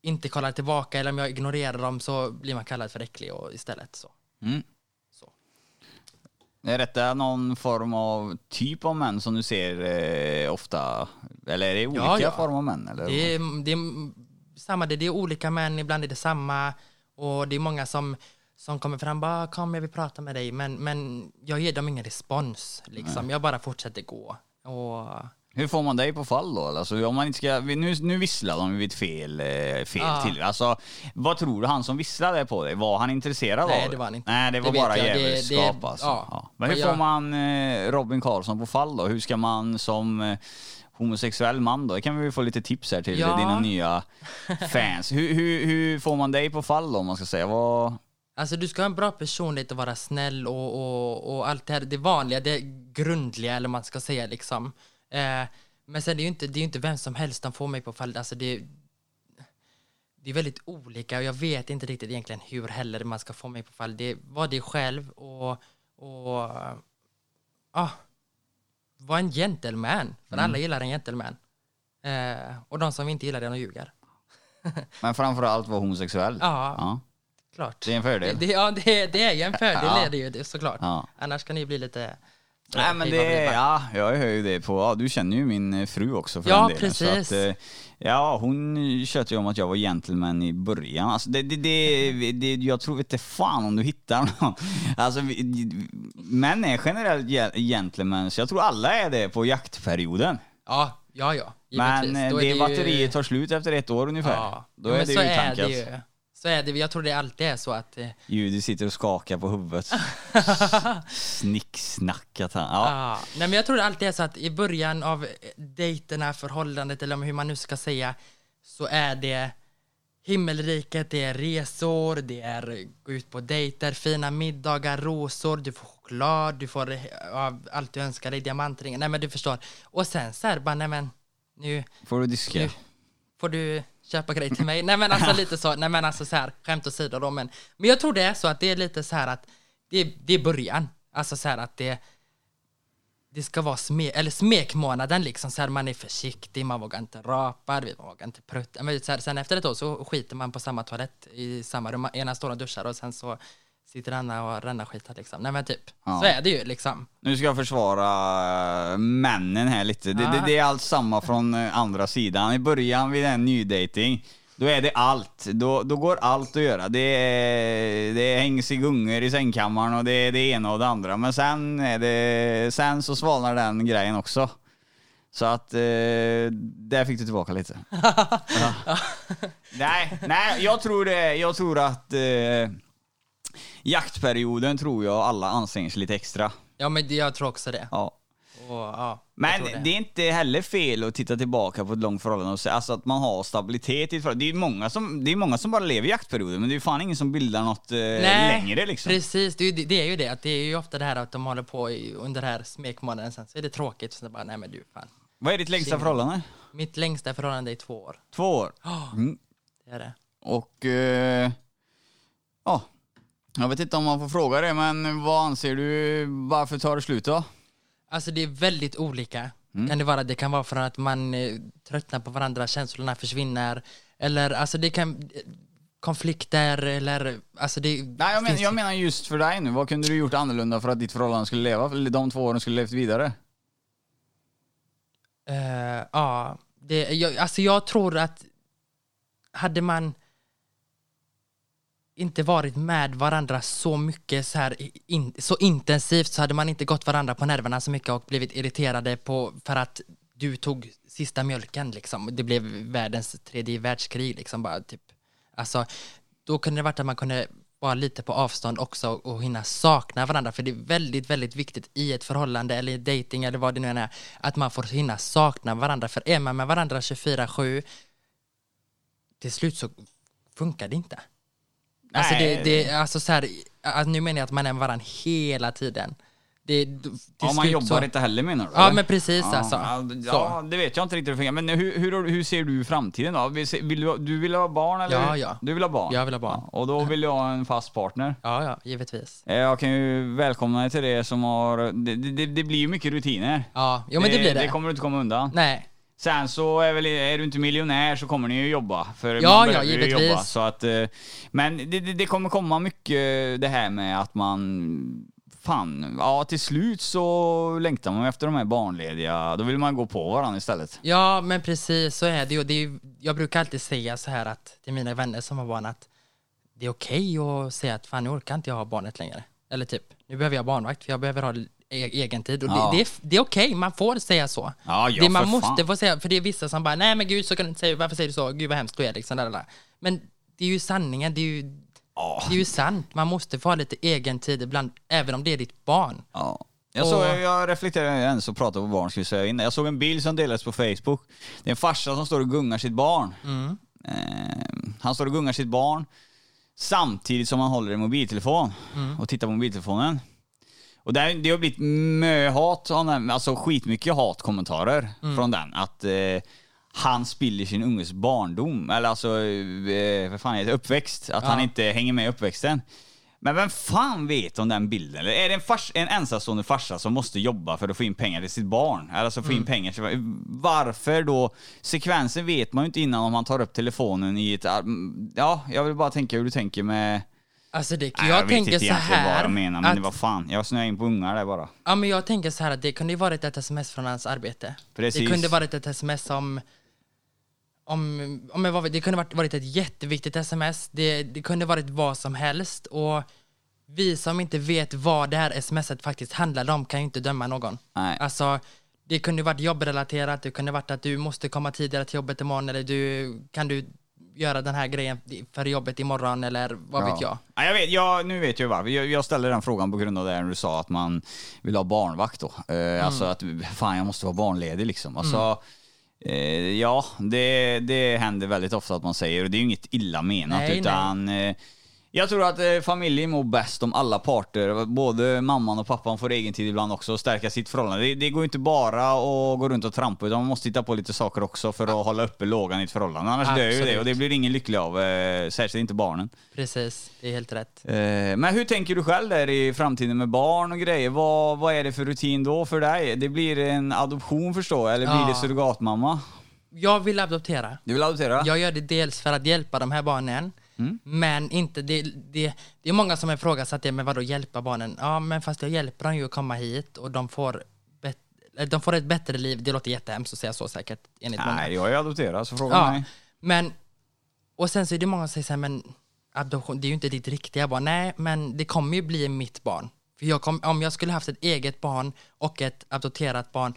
inte kollar tillbaka eller om jag ignorerar dem så blir man kallad för äcklig och istället så. Mm. så. Är detta någon form av typ av män som du ser eh, ofta? Eller är det olika ja, ja. former av män? Eller? Det är, det är samma, det är olika män, ibland är det samma och det är många som som kommer fram bara kom jag vill prata med dig men, men jag ger dem ingen respons liksom. Jag bara fortsätter gå. Och... Hur får man dig på fall då? Alltså, om man inte ska, nu, nu visslar de vid ett fel, eh, fel ja. till. Alltså, vad tror du han som visslade på dig? Var han intresserad Nej, av det var han inte. Nej, det var det bara jävelskap alltså. Ja. Ja. Men hur jag... får man eh, Robin Karlsson på fall då? Hur ska man som eh, homosexuell man då? Det kan vi få lite tips här till dina nya fans. hur, hur, hur får man dig på fall då om man ska säga? Vad... Alltså du ska ha en bra personlighet och vara snäll och, och, och allt det här, det vanliga, det grundliga eller man ska säga liksom. Eh, men sen det är ju inte, det är inte vem som helst som får mig på fall, alltså det, det är väldigt olika och jag vet inte riktigt egentligen hur heller man ska få mig på fall. Det var det själv och, och ah, var en gentleman, för mm. alla gillar en gentleman. Eh, och de som inte gillar det, de ljuger. Men framförallt var homosexuell? Ja. ja klart. Det är en fördel. Det, ja, det, det är ju en fördel ja. är det ju såklart. Ja. Annars kan det ju bli lite... Nej men det, ja, jag hör ju det på, du känner ju min eh, fru också för ja, den delen. Precis. Så att, eh, ja, hon tjötade ju om att jag var gentleman i början. Alltså det, det, det, det jag tror inte fan om du hittar någon. Alltså, män är generellt gentlemen, så jag tror alla är det på jaktperioden. Ja, ja, ja. Men givetvis. eh, är det ju- batteriet tar slut efter ett år ungefär. Ja, Då ja, är men det ju är tankat. Så är det, jag tror det alltid är så att... eh, Judy sitter och skakar på huvudet. Snicksnackat han. Ja. Ja. Nej, men jag tror det alltid är så att i början av eh, dejterna, förhållandet eller hur man nu ska säga, så är det himmelriket, det är resor, det är eh, gå ut på dejter, fina middagar, rosor, du får choklad, du får eh, ja, allt du önskar dig, diamantringar, nej men du förstår. Och sen så här bara, nej men nu, Får du diska? nu får du köpa grejer till mig. Nej men alltså lite så, nej men alltså så här, skämt åsido då, men, men jag tror det är så att det är lite så här att det, är- det är början. Alltså så här att det, det ska vara sme, eller smekmånaden liksom, så här man är försiktig, man vågar inte rapa, man vågar inte prutta. Men så här, sen efter ett år så skiter man på samma toalett i samma rum, ena står och duschar och sen så sitter den andra och rännar skitar liksom. Nej men typ, Ja. så är det ju liksom. Nu ska jag försvara eh, männen här lite. Det, Ja. det, det är allt samma från eh, andra sidan. I början vid en nydating, då är det allt. Då, då går allt att göra. Det, det hängs i gungor i sängkammaren och det är det ena och det andra. Men sen, är det, sen så svalnar den grejen också. Så att, eh, där fick du tillbaka lite. ja. Nej, nej, jag tror det. Jag tror att eh, jaktperioden tror jag alla anstränger sig lite extra. Ja men det- jag tror också det. Ja. Och, ja, Men tror det. är inte heller fel att titta tillbaka på ett långt förhållande och säga alltså att man har stabilitet i ett förhållande. Det är många som, det är många som bara lever i jaktperioden, men det är fan ingen som bildar något eh, längre liksom. Precis, det är, ju, det- det är ju det. Att det är ju ofta det här att de håller på i, under det här smekmånaden, sen så är det tråkigt. Så bara, nej men du, fan. Vad är ditt längsta förhållande? Mitt längsta förhållande är två år. Två år. Mm. Det är det. Och... Eh, ja. Jag vet inte om man får fråga det, men vad anser du, varför tar det slut då? Alltså det är väldigt olika. Mm. Kan det vara. Det kan vara för att man eh, tröttnar på varandra, känslorna försvinner. Eller alltså det kan... Konflikter eller... Alltså det Nej, jag, men, jag menar just för dig nu. Vad kunde du gjort annorlunda för att ditt förhållande skulle leva? De två åren skulle levt vidare? Eh, ja, det, jag, alltså jag tror att hade man inte varit med varandra så mycket så här in, så intensivt så hade man inte gått varandra på nerverna så mycket och blivit irriterade på för att du tog sista mjölken liksom. Det blev världens tredje världskrig liksom bara typ. Alltså, då kunde det varit att man kunde vara lite på avstånd också och hinna sakna varandra för det är väldigt, väldigt viktigt i ett förhållande eller i dating eller vad det nu än är att man får hinna sakna varandra för är man med varandra 24-7 till slut så funkar det inte. Alltså, det, det, alltså så här, alltså nu menar jag att man är med varandra hela tiden. Det, Ja, man jobbar så, inte heller menar du? Ja, eller? men precis, alltså. Ja, Så. ja, det vet jag inte riktigt hur det fungerar. Men hur, hur, hur ser du framtiden då? Vill, vill du, du vill ha barn eller? Ja, ja. Du vill ha barn? Jag vill ha barn. Ja, och då vill jag ha en fast partner? Ja, ja, givetvis. Eh, Jag kan ju välkomna dig till det som har... Det, det, det blir ju mycket rutiner. Ja, jo, men det blir det. Det kommer du inte komma undan. Nej, Sen så är, väl, är du inte miljonär så kommer ni ju jobba. För Ja, man ja, givetvis. Jobba, så att, eh, men det, det, kommer komma mycket det här med att man Fan, ja till slut så längtar man efter de här barnlediga. Då vill man gå på varandra istället. Ja, men precis så är det ju. Det är jag brukar alltid säga så här att till mina vänner som har barn att det är okej att säga att fan nu orkar inte jag ha barnet längre. Eller typ, nu behöver jag barnvakt för jag behöver ha egen tid. Och Ja. det, det är, det är okej, man får säga så. Ja, ja, det man för måste få säga, för det är vissa som bara, nej men gud så kan du inte säga, varför säger du så? Gud vad hemskt du är liksom. Där, där, där. Men det är ju sanningen, det är ju, Ja. det är ju sant. Man måste få ha lite egen tid ibland, även om det är ditt barn. Ja. Jag, såg, jag reflekterade ens och pratade på barn skulle jag säga innan. Jag såg en bild som delades på Facebook. Det är en farsa som står och gungar sitt barn. Mm. Eh, han står och gungar sitt barn samtidigt som han håller en mobiltelefon Mm. och tittar på mobiltelefonen. Och det, det har blivit mö-hat, alltså skitmycket hatkommentarer Mm. från den. Att eh, han spiller sin unges barndom, eller alltså, eh, vad fan heter det, uppväxt. Att han Ja. inte hänger med i uppväxten. Men vem fan vet om den bilden? Eller är det en, fars, en ensamstående farsa som måste jobba för att få in pengar till sitt barn? Eller alltså få in pengar till... Varför då? Sekvensen vet man ju inte innan om man tar upp telefonen i ett... Ja, jag vill bara tänka hur du tänker med... Alltså det, Nej, jag, vet tänker inte så vad jag menar, men att, det var fan. Jag snöade in på ungar där bara. Ja, men jag tänker så här att det kunde ju varit ett sms från hans arbete. Precis. Det kunde varit ett sms om... om, om jag var, det kunde varit, varit ett jätteviktigt sms. Det, det kunde varit vad som helst. Och vi som inte vet vad det här smset faktiskt handlade om kan ju inte döma någon. Nej. Alltså, det kunde varit jobbrelaterat, det kunde varit att du måste komma tidigare till jobbet imorgon eller du, kan du göra den här grejen för jobbet imorgon eller vad vet jag. Ja, jag vet, jag, nu vet jag varför. Jag, jag ställde den frågan på grund av det när du sa att man vill ha barnvakt då. Eh, Mm. Alltså att, fan jag måste vara barnledig liksom. Alltså, eh, ja, det, det händer väldigt ofta att man säger, och det är ju inget illa menat, Nej, utan eh, jag tror att eh, familjen mår bäst om alla parter, både mamman och pappan får egen tid ibland också och stärka sitt förhållande. Det, det går inte bara att gå runt och trampa utan man måste hitta på lite saker också för att hålla uppe lågan i ett förhållande. Annars dör ju det Absolut. och det blir ingen lycklig av, eh, särskilt inte barnen. Precis, det är helt rätt. Eh, Men hur tänker du själv där i framtiden med barn och grejer? Vad, vad är det för rutin då för dig? Det blir en adoption förstår jag, eller blir Ja. det surrogatmamma? Jag vill adoptera. Du vill adoptera? Jag gör det dels för att hjälpa de här barnen, Mm. men inte det, det, det är många som har ifrågasatt det, men vadå hjälpa barnen? Ja, men fast jag hjälper dem ju att komma hit och de får, bet, de får ett bättre liv. Det låter jättehemskt att säga så säkert, enligt många. Nej, jag är adopterad så fråga Ja, mig. men och sen så är det många som säger så här, men adoption, det är ju inte ditt riktiga barn. Nej, men det kommer ju bli mitt barn. För jag kom, om jag skulle haft ett eget barn och ett adopterat barn,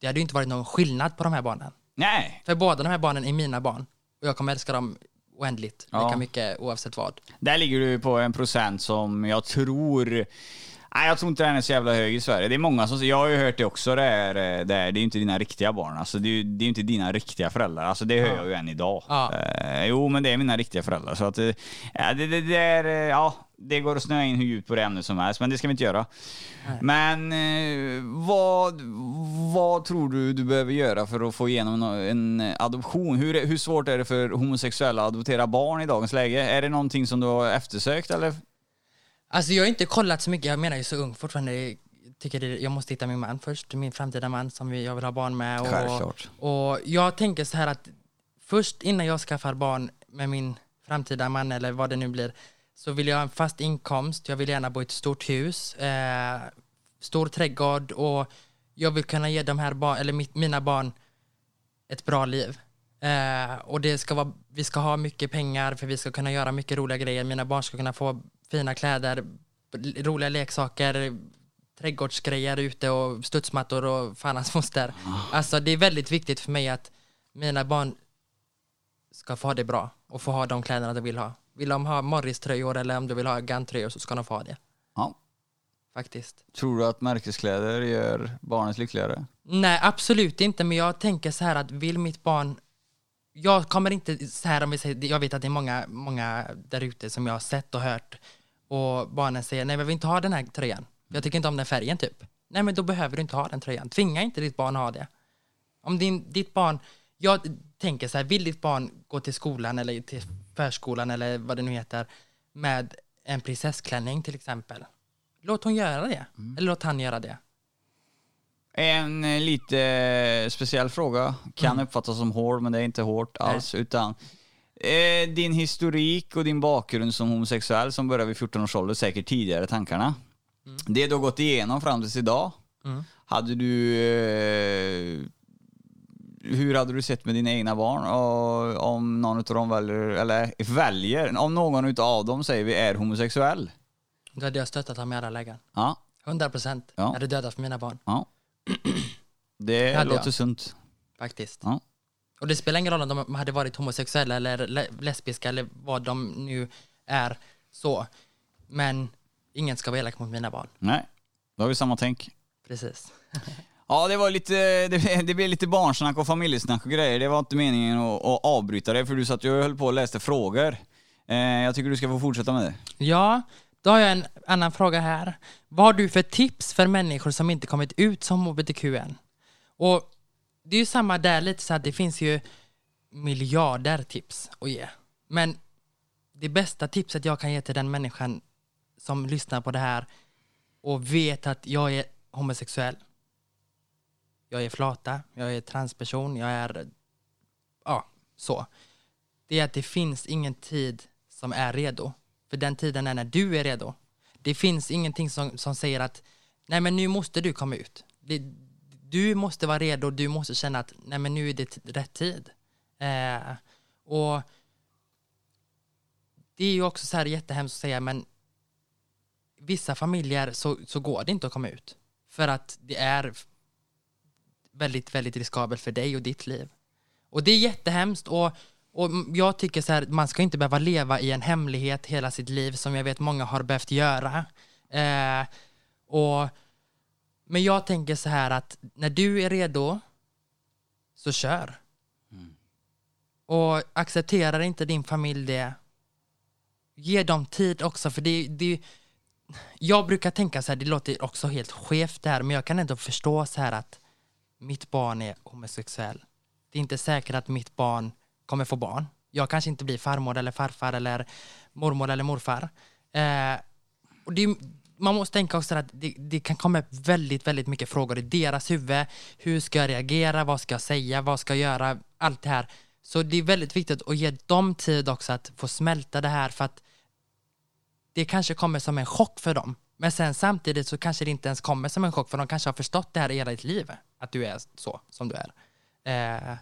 det hade ju inte varit någon skillnad på de här barnen. Nej, För båda de här barnen är mina barn. Och jag kommer älska dem oändligt, Ja. lika mycket oavsett vad. där ligger du på en procent som jag tror Nej, jag tror inte den är så jävla hög i Sverige. Det är många som jag har ju hört det också, det är, eh, det är, det är ju inte dina riktiga barn. Alltså, det är ju det är inte dina riktiga föräldrar. Alltså, det hör jag ju än idag. Ja. Eh, jo, men det är mina riktiga föräldrar. Så att, eh, ja, det, det, det, är, eh, ja, det går att snöa in hur djupt på det ämnet som helst, men det ska vi inte göra. Men eh, vad, vad tror du du behöver göra för att få igenom en adoption? Hur, hur svårt är det för homosexuella att adoptera barn i dagens läge? Är det någonting som du har eftersökt eller? Alltså jag har inte kollat så mycket, jag menar jag är så ung fortfarande. Jag tycker det, jag måste hitta min man först, min framtida man som jag vill ha barn med. Och, Självklart. och jag tänker så här att först innan jag skaffar barn med min framtida man eller vad det nu blir, så vill jag ha en fast inkomst, jag vill gärna bo i ett stort hus, eh, stor trädgård och jag vill kunna ge de här barn, eller mitt, mina barn ett bra liv. Eh, och det ska vara, vi ska ha mycket pengar för vi ska kunna göra mycket roliga grejer. Mina barn ska kunna få fina kläder, roliga leksaker, trädgårdsgrejer ute och studsmattor och fan hans moster. Alltså det är väldigt viktigt för mig att mina barn ska få ha det bra och få ha de kläderna de vill ha. Vill de ha Morris-tröjor eller om de vill ha Gant-tröjor så ska de få ha det. Ja. Faktiskt. Tror du att märkeskläder gör barnet lyckligare? Nej, absolut inte. Men jag tänker så här att vill mitt barn... Jag kommer inte så här om vi säger, jag vet att det är många, många där ute som jag har sett och hört och barnen säger nej, jag vill inte ha den här tröjan. Jag tycker inte om den färgen typ. Nej, men då behöver du inte ha den tröjan. Tvinga inte ditt barn att ha det. Om din, ditt barn, jag tänker så här, vill ditt barn gå till skolan eller till förskolan eller vad det nu heter med en prinsessklänning till exempel. Låt hon göra det. Eller låt han göra det. En eh, lite speciell fråga, kan uppfattas som hård men det är inte hårt alls utan eh, din historik och din bakgrund som homosexuell som började vid 14 års ålder, säkert tidigare tankarna. Det du har gått igenom fram tills idag, Mm. hade du eh, hur hade du sett med dina egna barn och om någon av dem väljer, eller väljer, om någon av dem säger vi är homosexuell? Då hade jag stöttat honom i alla lägen. Ja, 100 procent. Ja. Jag hade dödat för mina barn, ja. Det Hade låter jag. sunt. faktiskt. Ja. Och det spelar ingen roll om de hade varit homosexuella eller le- lesbiska eller vad de nu är så. Men ingen ska vara elak mot mina barn. Nej, då har vi samma tänk. Precis. Ja, det var lite, det, det blev lite barnsnack och familjesnack och grejer. Det var inte meningen att, att avbryta det, för du satt ju och höll på och läste frågor. Eh, jag tycker du ska få fortsätta med det. Ja, då har jag en annan fråga här. Vad har du för tips för människor som inte kommit ut som hbtq än? Och det är ju samma där lite så att det finns ju miljarder tips att ge. Men det bästa tipset jag kan ge till den människan som lyssnar på det här och vet att jag är homosexuell, jag är flata, jag är transperson, jag är ja, så. Det är att det finns ingen tid som är redo. För den tiden är när du är redo. Det finns ingenting som, som säger att nej men nu måste du komma ut. Det, du måste vara redo, du måste känna att nej men nu är det rätt tid. Eh, och det är ju också så här jättehemskt att säga men vissa familjer så, så går det inte att komma ut. För att det är väldigt, väldigt riskabelt för dig och ditt liv. Och det är jättehemskt och, och jag tycker så här, man ska inte behöva leva i en hemlighet hela sitt liv som jag vet många har behövt göra. Eh, och, men jag tänker så här att när du är redo så kör. Och accepterar inte din familj det, ge dem tid också för det, det jag brukar tänka så här, det låter också helt skevt där, men jag kan ändå förstå så här att mitt barn är homosexuell. Det är inte säkert att mitt barn kommer få barn. Jag kanske inte blir farmor eller farfar eller mormor eller morfar. Eh, och det, man måste tänka också att det, det, kan komma upp väldigt, väldigt mycket frågor i deras huvud. Hur ska jag reagera? Vad ska jag säga? Vad ska jag göra? Allt det här. Så det är väldigt viktigt att ge dem tid också att få smälta det här för att det kanske kommer som en chock för dem. Men sen samtidigt så kanske det inte ens kommer som en chock för de kanske har förstått det här i hela ditt liv. Att du är så som du är. Eh,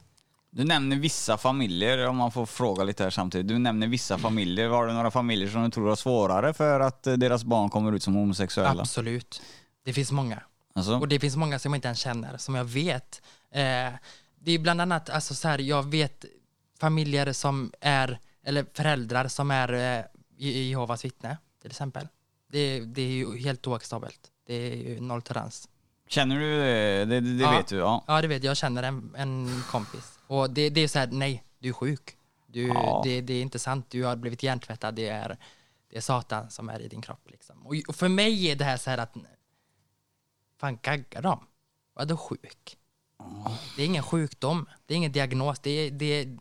Du nämner vissa familjer, om man får fråga lite här samtidigt. Du nämner vissa familjer. Har du några familjer som du tror har svårare för att eh, deras barn kommer ut som homosexuella? absolut. Det finns många. Alltså? Och det finns många som jag inte ens känner, som jag vet. Eh, det är bland annat, alltså så här, jag vet familjer som är, eller föräldrar som är eh, Jehovas vittne, till exempel. Det, det är ju helt oacceptabelt. Det är ju noll tolerans. Känner du det? Det, det Ja. vet du? Ja. Ja, det vet jag. Jag känner en, en kompis. Och det, det är så här, nej, du är sjuk. Du, Ja. det, det är inte sant. Du har blivit hjärntvättad. Det är, det är Satan som är i din kropp. Liksom. Och, och för mig är det här så här att, fan gaggar de? Vadå sjuk? Det är ingen sjukdom. Det är ingen diagnos. Det är, det är,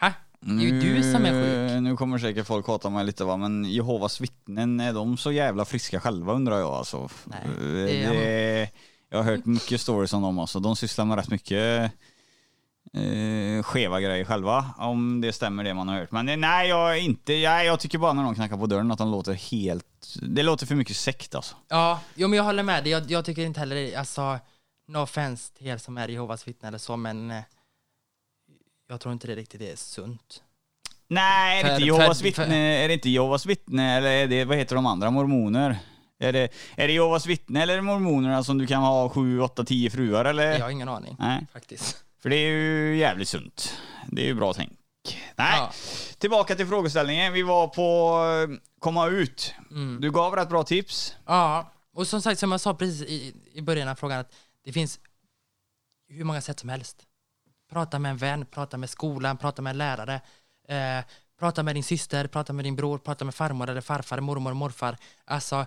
ha? Det är ju du som är sjuk. Nu- kommer säkert folk hata mig lite va, men Jehovas vittnen, är de så jävla friska själva undrar jag alltså? Nej, det, det är- jag har hört mycket stories om dem alltså. De sysslar med rätt mycket eh, skeva grejer själva, om det stämmer det man har hört. Men eh, nej, jag inte, jag, jag tycker bara när de knackar på dörren att de låter helt, det låter för mycket sekt alltså. Ja, jo, men jag håller med dig. Jag, jag tycker inte heller, det- alltså, no offense till er som är Jehovas vittnen eller så, men eh, jag tror inte det riktigt är sunt. Nej, är det, inte Jehovas vittne, är det inte Jehovas vittne eller är det, vad heter de andra, mormoner? Är det, är det Jehovas vittne eller är det mormonerna som du kan ha sju, åtta, tio fruar eller? Jag har ingen aning, Nej, faktiskt. för det är ju jävligt sunt. Det är ju bra tänk. Nej, Ja. tillbaka till frågeställningen. Vi var på eh, komma ut. Mm. Du gav rätt bra tips. Ja, och som sagt, som jag sa precis i, i början av frågan, att det finns hur många sätt som helst. Prata med en vän, prata med skolan, prata med en lärare, eh, prata med din syster, prata med din bror, prata med farmor eller farfar, mormor morfar. Alltså,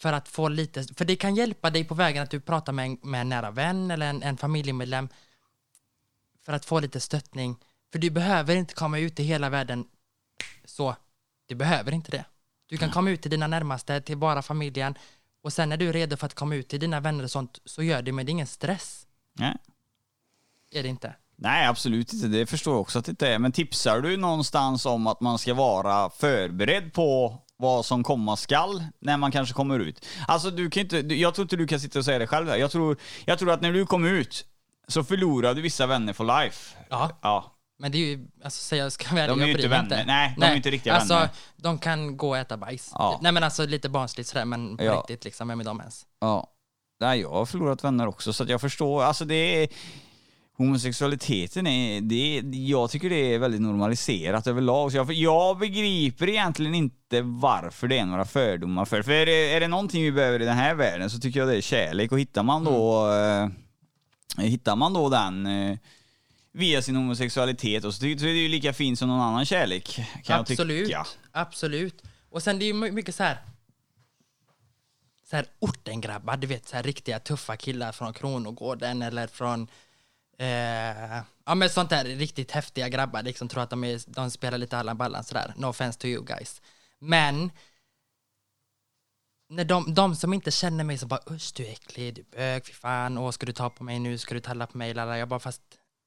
för att få lite, för det kan hjälpa dig på vägen att du pratar med en, med en nära vän eller en, en familjemedlem för att få lite stöttning. För du behöver inte komma ut i hela världen så. Du behöver inte det. Du kan komma ut till dina närmaste, till bara familjen och sen när du är redo för att komma ut till dina vänner och sånt så gör det, men det är ingen stress. Nej. Är det inte? Nej, absolut inte. Det förstår jag också att det inte är. Men tipsar du någonstans om att man ska vara förberedd på vad som komma skall när man kanske kommer ut? Alltså, du kan inte, jag tror inte du kan sitta och säga det själv. Där. Jag, tror, jag tror att när du kom ut så förlorar du vissa vänner for life. Ja. Ja. Men det är ju, alltså säga jag ska vara De är ju jag inte vänner. Nej, de är inte riktiga alltså, vänner. de kan gå och äta bajs. Ja. Nej men alltså lite barnsligt sådär, men på Ja. riktigt liksom, vem är de ens? ja. Nej, jag har förlorat vänner också, så jag förstår. Alltså det är... Homosexualiteten är, det, jag tycker det är väldigt normaliserat överlag. Så jag, jag begriper egentligen inte varför det är några fördomar för. För är det, är det någonting vi behöver i den här världen så tycker jag det är kärlek. Och hittar man då, eh, hittar man då den eh, via sin homosexualitet och så, så är det ju lika fint som någon annan kärlek. Kan absolut, jag tycka. absolut. Och sen det är ju mycket så här så här ortengrabbar, du vet så här riktiga tuffa killar från Kronogården eller från eh, ja men sånt där riktigt häftiga grabbar liksom tror att de, är, de spelar lite Allan Ballan sådär, no offense to you guys. Men när de, de som inte känner mig som bara usch du är äcklig, du är bög, fy fan, åh ska du ta på mig nu, ska du talla på mig, lalla. jag bara fast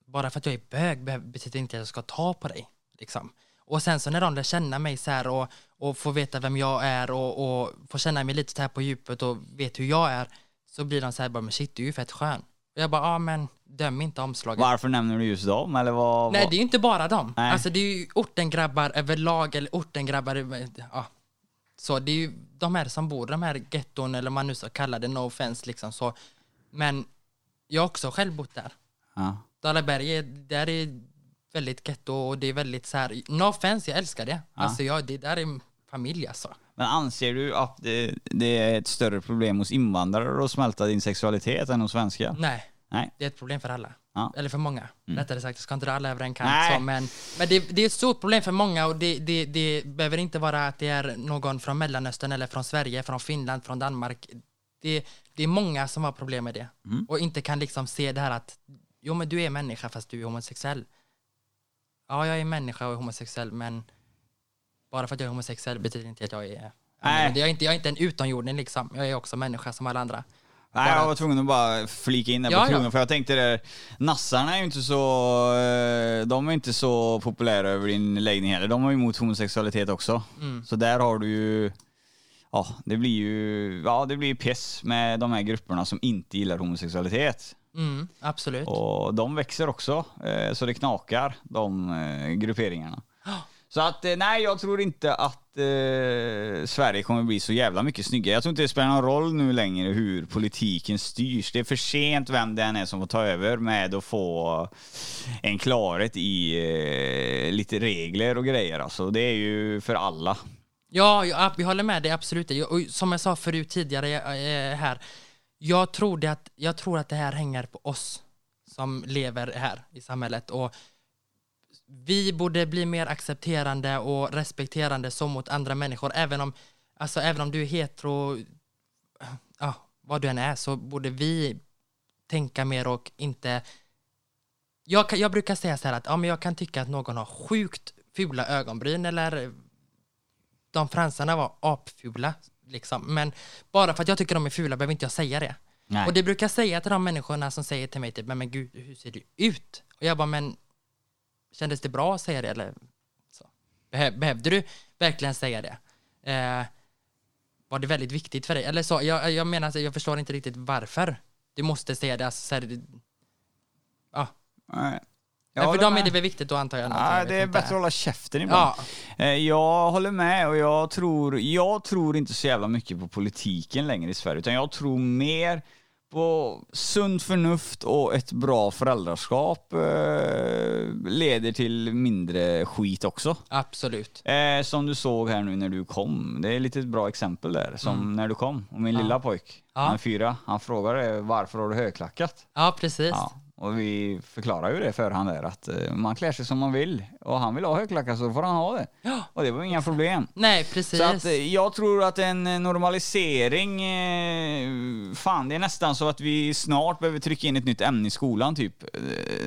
bara för att jag är bög betyder inte att jag ska ta på dig. Liksom. Och sen så när de lär känna mig så här och, och får veta vem jag är och, och får känna mig lite så här på djupet och vet hur jag är så blir de så här bara men shit du är ju fett skön. Och jag bara ja men döm inte omslaget. Varför nämner du just dem? Eller vad, Nej vad? det är ju inte bara dem. Nej. Alltså det är ju ortengrabbar överlag eller ortengrabbar, ja. Så det är ju de här som bor i de här getton eller vad man nu ska kalla det, no offense liksom så. Men jag har också själv bott där. Ja. Dalaberg, är, där är väldigt getto och det är väldigt så här, no offense, jag älskar det. Alltså jag, det där är familj alltså. Men anser du att det, det är ett större problem hos invandrare att smälta din sexualitet än hos svenskar? Nej, Nej. det är ett problem för alla. Ja. Mm. Eller för många. Rättare sagt, jag ska inte dra alla över en kant. Men men det, det är ett stort problem för många och det, det, det behöver inte vara att det är någon från Mellanöstern eller från Sverige, från Finland, från Danmark. Det, det är många som har problem med det Mm. och inte kan liksom se det här att jo men du är människa fast du är homosexuell. Ja, jag är människa och är homosexuell men bara för att jag är homosexuell betyder inte att jag är Nej. jag är, inte, jag är inte en utomjording liksom. Jag är också människa som alla andra. Nej, jag var tvungen att bara flika in där Ja, på ja. krogen, för jag tänkte det, nassarna är ju inte så, eh, de är inte så populära över din läggning heller. De har ju emot homosexualitet också. Mm. Så där har du ju, ja det blir ju, ja det blir ju piss med de här grupperna som inte gillar homosexualitet. Mm, absolut. Och de växer också, eh, så det knakar, de eh, grupperingarna. Så att nej, jag tror inte att eh, Sverige kommer bli så jävla mycket snyggare. Jag tror inte det spelar någon roll nu längre hur politiken styrs. Det är för sent vem det än är som får ta över med att få en klarhet i eh, lite regler och grejer. Alltså, det är ju för alla. Ja, jag, vi håller med dig absolut. Jag- Och som jag sa förut tidigare eh, här, jag tror, det att, jag tror att det här hänger på oss som lever här i samhället. Och vi borde bli mer accepterande och respekterande så mot andra människor. Även om, alltså, även om du är hetero, ja, vad du än är, så borde vi tänka mer och inte... Jag, kan, jag brukar säga så här att ja, men jag kan tycka att någon har sjukt fula ögonbryn eller de fransarna var apfula. Liksom. Men bara för att jag tycker de är fula behöver inte jag säga det. Nej. Och det brukar jag säga till de människorna som säger till mig typ, men, men gud, hur ser du ut? Och jag bara, men kändes det bra att säga det eller? Så. Behö, behövde du verkligen säga det? Eh, var det väldigt viktigt för dig? Eller så, jag, jag menar, jag förstår inte riktigt varför du måste säga det. Alltså, så här, ja. Nej. Men Jag för dem är med. det väl viktigt att antar jag. Ja, det är bättre att hålla käften ibland. Ja, Eh, Jag håller med och jag tror, jag tror inte så jävla mycket på politiken längre i Sverige utan jag tror mer på sunt förnuft och ett bra föräldraskap eh, leder till mindre skit också. absolut. Eh, som du såg här nu när du kom. Det är lite ett bra exempel där, som när du kom. Och min Mm. Ja. lilla pojk, Ja. han är fyra, han frågade varför har du högklackat? Ja, precis. Ja, och vi förklarar ju det för han där att eh, man klär sig som man vill och han vill ha högklackat så får han ha det. Ja. Och det var inga problem. Nej, precis. Så att eh, jag tror att en eh, normalisering, fan det är nästan så att vi snart behöver trycka in ett nytt ämne i skolan typ.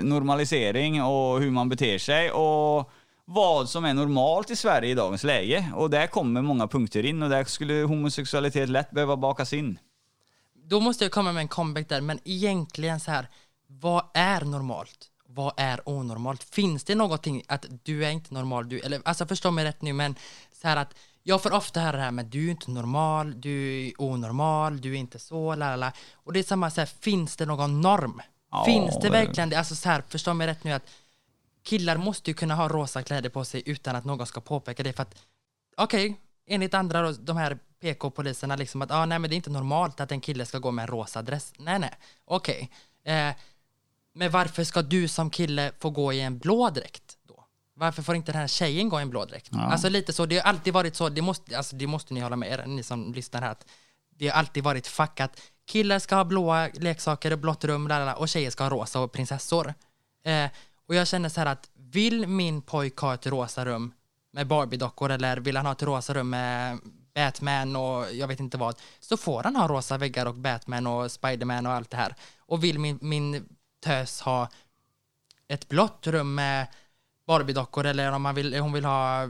Normalisering och hur man beter sig och vad som är normalt i Sverige i dagens läge. Och där kommer många punkter in och där skulle homosexualitet lätt behöva bakas in. Då måste jag komma med en comeback där, men egentligen så här, vad är normalt? Vad är onormalt? Finns det någonting att du är inte normal, du, eller alltså förstå mig rätt nu, men så här att jag får ofta höra det här med du är inte normal, du är onormal, du är inte så, la la, la. Och det är samma så här, finns det någon norm? Ja, finns det det- verkligen det? Alltså så här, förstå mig rätt nu att killar måste ju kunna ha rosa kläder på sig utan att någon ska påpeka det för att okej, enligt andra då, de här PK-poliserna liksom att ah, nej men det är inte normalt att en kille ska gå med en rosa dress. Nej nej, okej. Eh, men varför ska du som kille få gå i en blå dräkt då? Varför får inte den här tjejen gå i en blå dräkt? Ja. Alltså lite så, det har alltid varit så, det måste, alltså, det måste ni hålla med er, ni som lyssnar här, att det har alltid varit fuckat. Killar ska ha blåa leksaker och blått rum lalala, och tjejer ska ha rosa och prinsessor. Eh, och jag känner så här att vill min pojk ha ett rosa rum med Barbie-dockor eller vill han ha ett rosa rum med Batman och jag vet inte vad, så får han ha rosa väggar och Batman och Spiderman och allt det här. Och vill min, min tös ha ett blått rum med Barbie-dockor eller om man vill, hon vill ha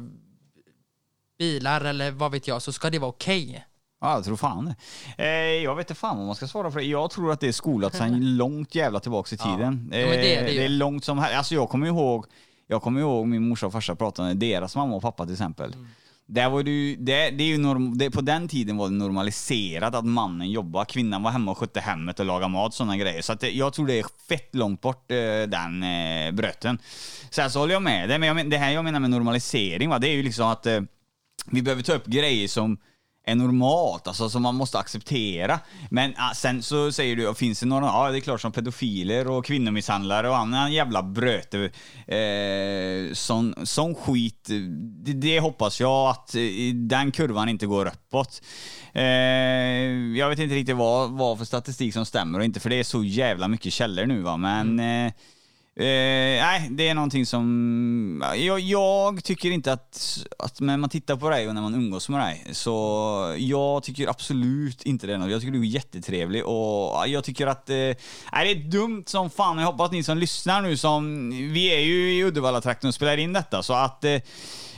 bilar eller vad vet jag, så ska det vara okej. Ja, jag tror fan. Eh, jag vet inte fan vad man ska svara för det. Jag tror att det är skolat sedan långt jävla tillbaks i Ja. tiden. Ja, men det är det ju. det är långt som här. Alltså jag kommer ihåg, jag kommer ihåg min morsa och farsa pratade, deras mamma och pappa till exempel. Mm. Det, var ju, det, det är ju norm, det, på den tiden var det normaliserat att mannen jobbade, kvinnan var hemma och skötte hemmet och lagade mat och sådana grejer. Så att det, jag tror det är fett långt bort eh, den eh, bröten. Sen så håller jag med dig, men jag det här jag menar med normalisering va, det är ju liksom att eh, vi behöver ta upp grejer som är normalt, alltså som man måste acceptera. Men ah, sen så säger du, finns det några, ja det är klart som pedofiler och kvinnomisshandlare och annan jävla bröte. Eh, sån, sån skit, det, det hoppas jag att eh, den kurvan inte går uppåt. Eh, jag vet inte riktigt vad, vad för statistik som stämmer och inte, för det är så jävla mycket källor nu va, men eh, Eh, nej, det är någonting som... Jag, jag, tycker inte att, att när man tittar på dig och när man umgås med dig, så jag tycker absolut inte det. Jag tycker du är jättetrevlig och jag tycker att... Eh, nej, det är dumt som fan. Jag hoppas ni som lyssnar nu som... Vi är ju i Uddevalla-trakten och spelar in detta, så att eh,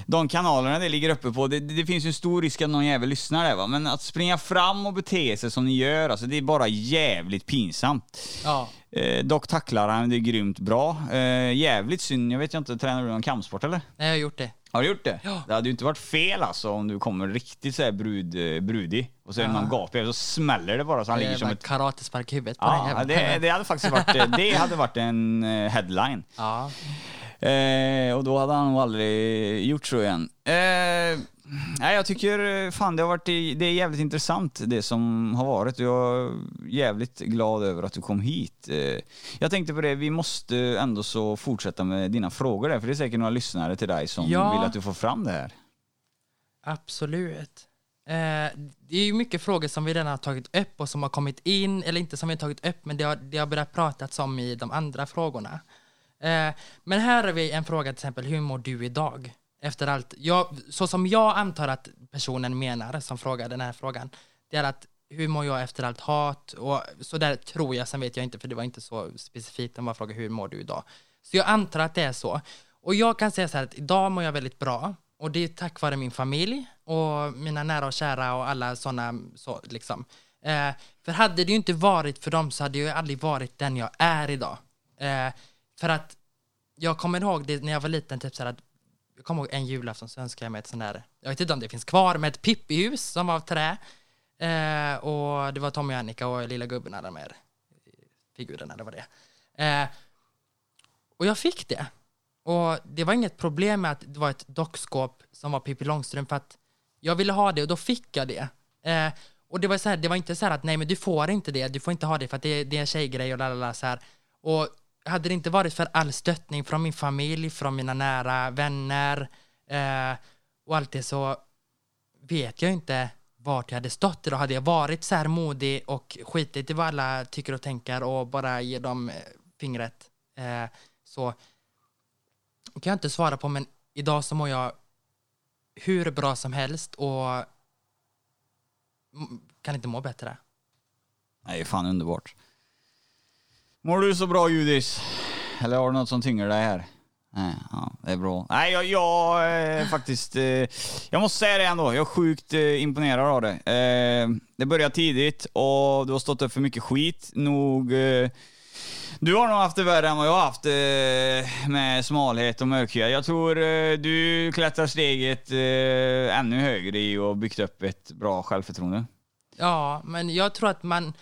de kanalerna det ligger uppe på, det, det, finns ju stor risk att någon jävel lyssnar där va. Men att springa fram och bete sig som ni gör, alltså det är bara jävligt pinsamt. Ja. Eh, dock tacklar han det grymt bra. Eh, jävligt synd, jag vet inte, tränar du någon kampsport eller? Nej, jag har gjort det. Har du gjort det? Ja. Det hade ju inte varit fel alltså om du kommer riktigt såhär brud, eh, brudig och så är det någon gapig så smäller det bara så han ligger som ett... karatespark i huvudet på Ja, den det, jäveln. det hade faktiskt varit, det hade varit en eh, headline. Ja. Eh, och då hade han nog aldrig gjort så igen. Eh, nej, jag tycker eh, fan det har varit, det är jävligt intressant det som har varit. Jag är jävligt glad över att du kom hit. Eh, jag tänkte på det, vi måste ändå så fortsätta med dina frågor där, för det är säkert några lyssnare till dig som Ja. vill att du får fram det här. Absolut. Eh, det är ju mycket frågor som vi redan har tagit upp och som har kommit in, eller inte som vi har tagit upp, men det har, det har börjat pratats om i de andra frågorna. Eh, men här har vi en fråga till exempel, hur mår du idag? Efter allt, jag, så som jag antar att personen menar som frågar den här frågan, det är att hur mår jag efter allt hat? Och så där tror jag, sen vet jag inte för det var inte så specifikt, den bara frågade, hur mår du idag? Så jag antar att det är så. Och jag kan säga så här att idag mår jag väldigt bra och det är tack vare min familj och mina nära och kära och alla sådana så liksom. Eh, för hade det ju inte varit för dem så hade jag aldrig varit den jag är idag. Eh, för att jag kommer ihåg det när jag var liten, typ så här att jag kommer ihåg en julafton så önskade jag mig ett sånt där, jag vet inte om det finns kvar, med ett Pippi-hus som var av trä. Eh, och det var Tommy och Annika och lilla gubben hade med figurerna, det var det. Eh, och jag fick det. Och det var inget problem med att det var ett dockskåp som var Pippi Långstrump för att jag ville ha det och då fick jag det. Eh, och det var, så här, det var inte så här att nej men du får inte det, du får inte ha det för att det, det är en tjejgrej och lalala så här. Och hade det inte varit för all stöttning från min familj, från mina nära vänner eh, och allt det så vet jag inte vart jag hade stått idag. Hade jag varit så här modig och skitit i vad alla tycker och tänker och bara ge dem eh, fingret eh, så kan jag inte svara på men idag så mår jag hur bra som helst och kan inte må bättre. Nej, det är fan underbart. Mår du så bra Judis? Eller har du något som tynger dig här? Nej, ja, det är bra. Nej, jag, jag eh, faktiskt... Eh, jag måste säga det ändå, jag är sjukt eh, imponerad av det. Eh, det började tidigt och du har stått upp för mycket skit. Nog... Eh, du har nog haft det värre än vad jag har haft eh, med smalhet och mörkhyad. Jag tror eh, du klättrar steget eh, ännu högre i och byggt upp ett bra självförtroende. Ja, men jag tror att man...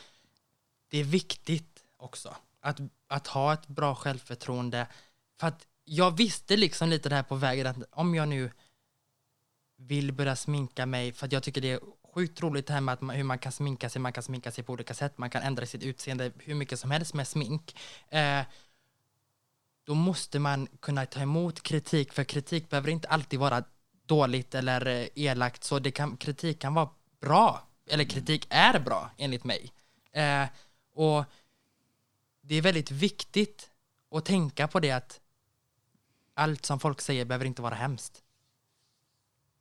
Det är viktigt också att, att ha ett bra självförtroende. För att jag visste liksom lite det här på vägen att om jag nu vill börja sminka mig, för att jag tycker det är sjukt roligt det här med att man, hur man kan sminka sig, man kan sminka sig på olika sätt, man kan ändra sitt utseende hur mycket som helst med smink. Eh, då måste man kunna ta emot kritik, för kritik behöver inte alltid vara dåligt eller eh, elakt, så det kan, kritik kan vara bra, eller kritik är bra enligt mig. Eh, och det är väldigt viktigt att tänka på det att allt som folk säger behöver inte vara hemskt.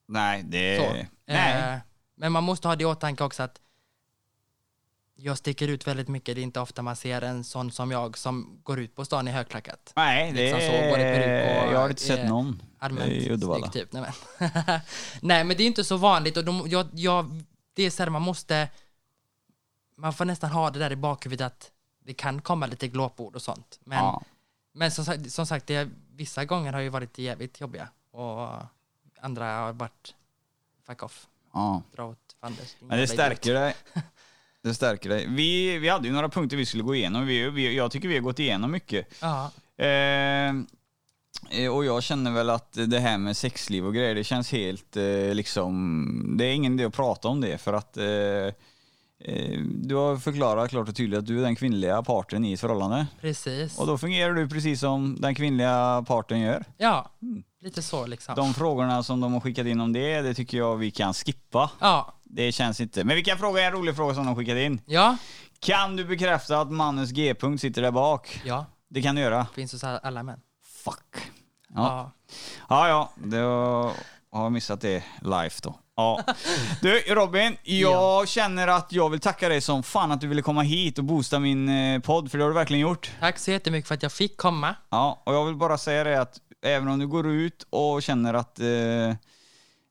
Nej, det... Så. Nej. Eh, men man måste ha det i åtanke också att jag sticker ut väldigt mycket. Det är inte ofta man ser en sån som jag som går ut på stan i högklackat. Nej, det Liksom så, peruk och, jag har inte sett eh, någon Allmänt i Uddevalla. typ. Nej men. Nej men det är inte så vanligt och de, jag, jag, det är så här man måste man får nästan ha det där i bakhuvudet att det kan komma lite glåpord och sånt. Men, Ja. men som, sagt- som sagt, det, vissa gånger har ju varit jävligt jobbiga och andra har varit fuck off, Ja. dra åt fanders. Men det stärker dig. Det stärker dig. Vi, vi hade ju några punkter vi skulle gå igenom. Vi, vi, jag tycker vi har gått igenom mycket. Ja, Eh, eh, och jag känner väl att det här med sexliv och grejer, det känns helt eh, liksom... Det är ingen idé att prata om det för att eh, du har förklarat klart och tydligt att du är den kvinnliga parten i ett förhållande. Precis. Och då fungerar du precis som den kvinnliga parten gör. Ja, lite så liksom. De frågorna som de har skickat in om det, det tycker jag vi kan skippa. Ja, Det känns inte. Men vi kan fråga en rolig fråga som de skickat in. ja, Kan du bekräfta att mannens G-punkt sitter där bak? ja. Det kan du göra. Finns hos alla män. Fuck. Ja, Ja. ja, ja har har jag missat det live då. Ja. Du Robin, jag Ja. känner att jag vill tacka dig som fan att du ville komma hit och boosta min eh, podd, för det har du verkligen gjort. Tack så jättemycket för att jag fick komma. Ja, och jag vill bara säga det att även om du går ut och känner att eh,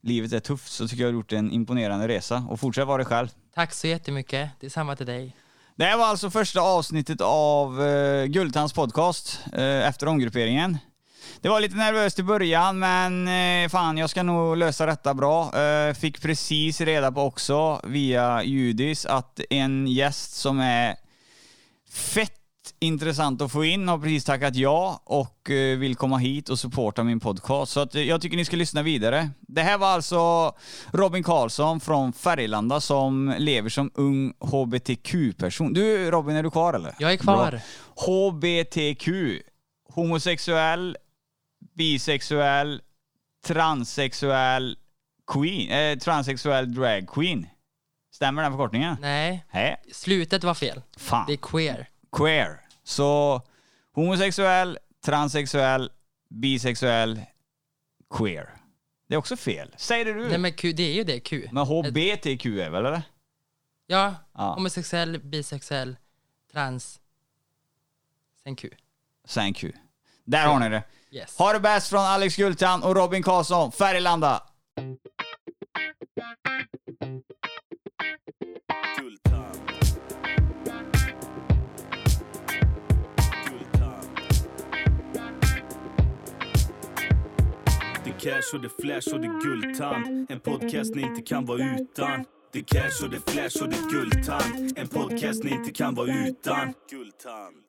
livet är tufft så tycker jag du har gjort en imponerande resa. Och fortsätt vara dig själv. Tack så jättemycket. Detsamma till dig. Det här var alltså första avsnittet av eh, Guldtands podcast eh, efter omgrupperingen. Det var lite nervöst i början, men eh, fan, jag ska nog lösa detta bra. Eh, fick precis reda på också via Judis att en gäst som är fett intressant att få in har precis tackat ja och eh, vill komma hit och supporta min podcast. Så att, jag tycker ni ska lyssna vidare. Det här var alltså Robin Karlsson från Färgelanda som lever som ung HBTQ-person. Du Robin, är du kvar eller? Jag är kvar. Bra. HBTQ. Homosexuell, bisexuell, transsexuell queen, eh, transsexuell drag queen. Stämmer den förkortningen? Nej, Nej. slutet var fel. Fan. Det är queer. Queer. Så homosexuell, transsexuell, bisexuell, queer. Det är också fel. Säg det du. Nej men Q, det är ju det, Q. Men HBTQ är väl eller? Ja, Ja. homosexuell, bisexuell, trans, sen Q. Sen Q. Där har ni det. Yes. Ha det bäst från Alex Gultan och Robin Karlsson, Färgelanda. Cash och det flash och det guldtand. En podcast ni inte kan vara utan. Det cash och det flash och det guldtand. En podcast ni inte kan vara utan. Guldtand.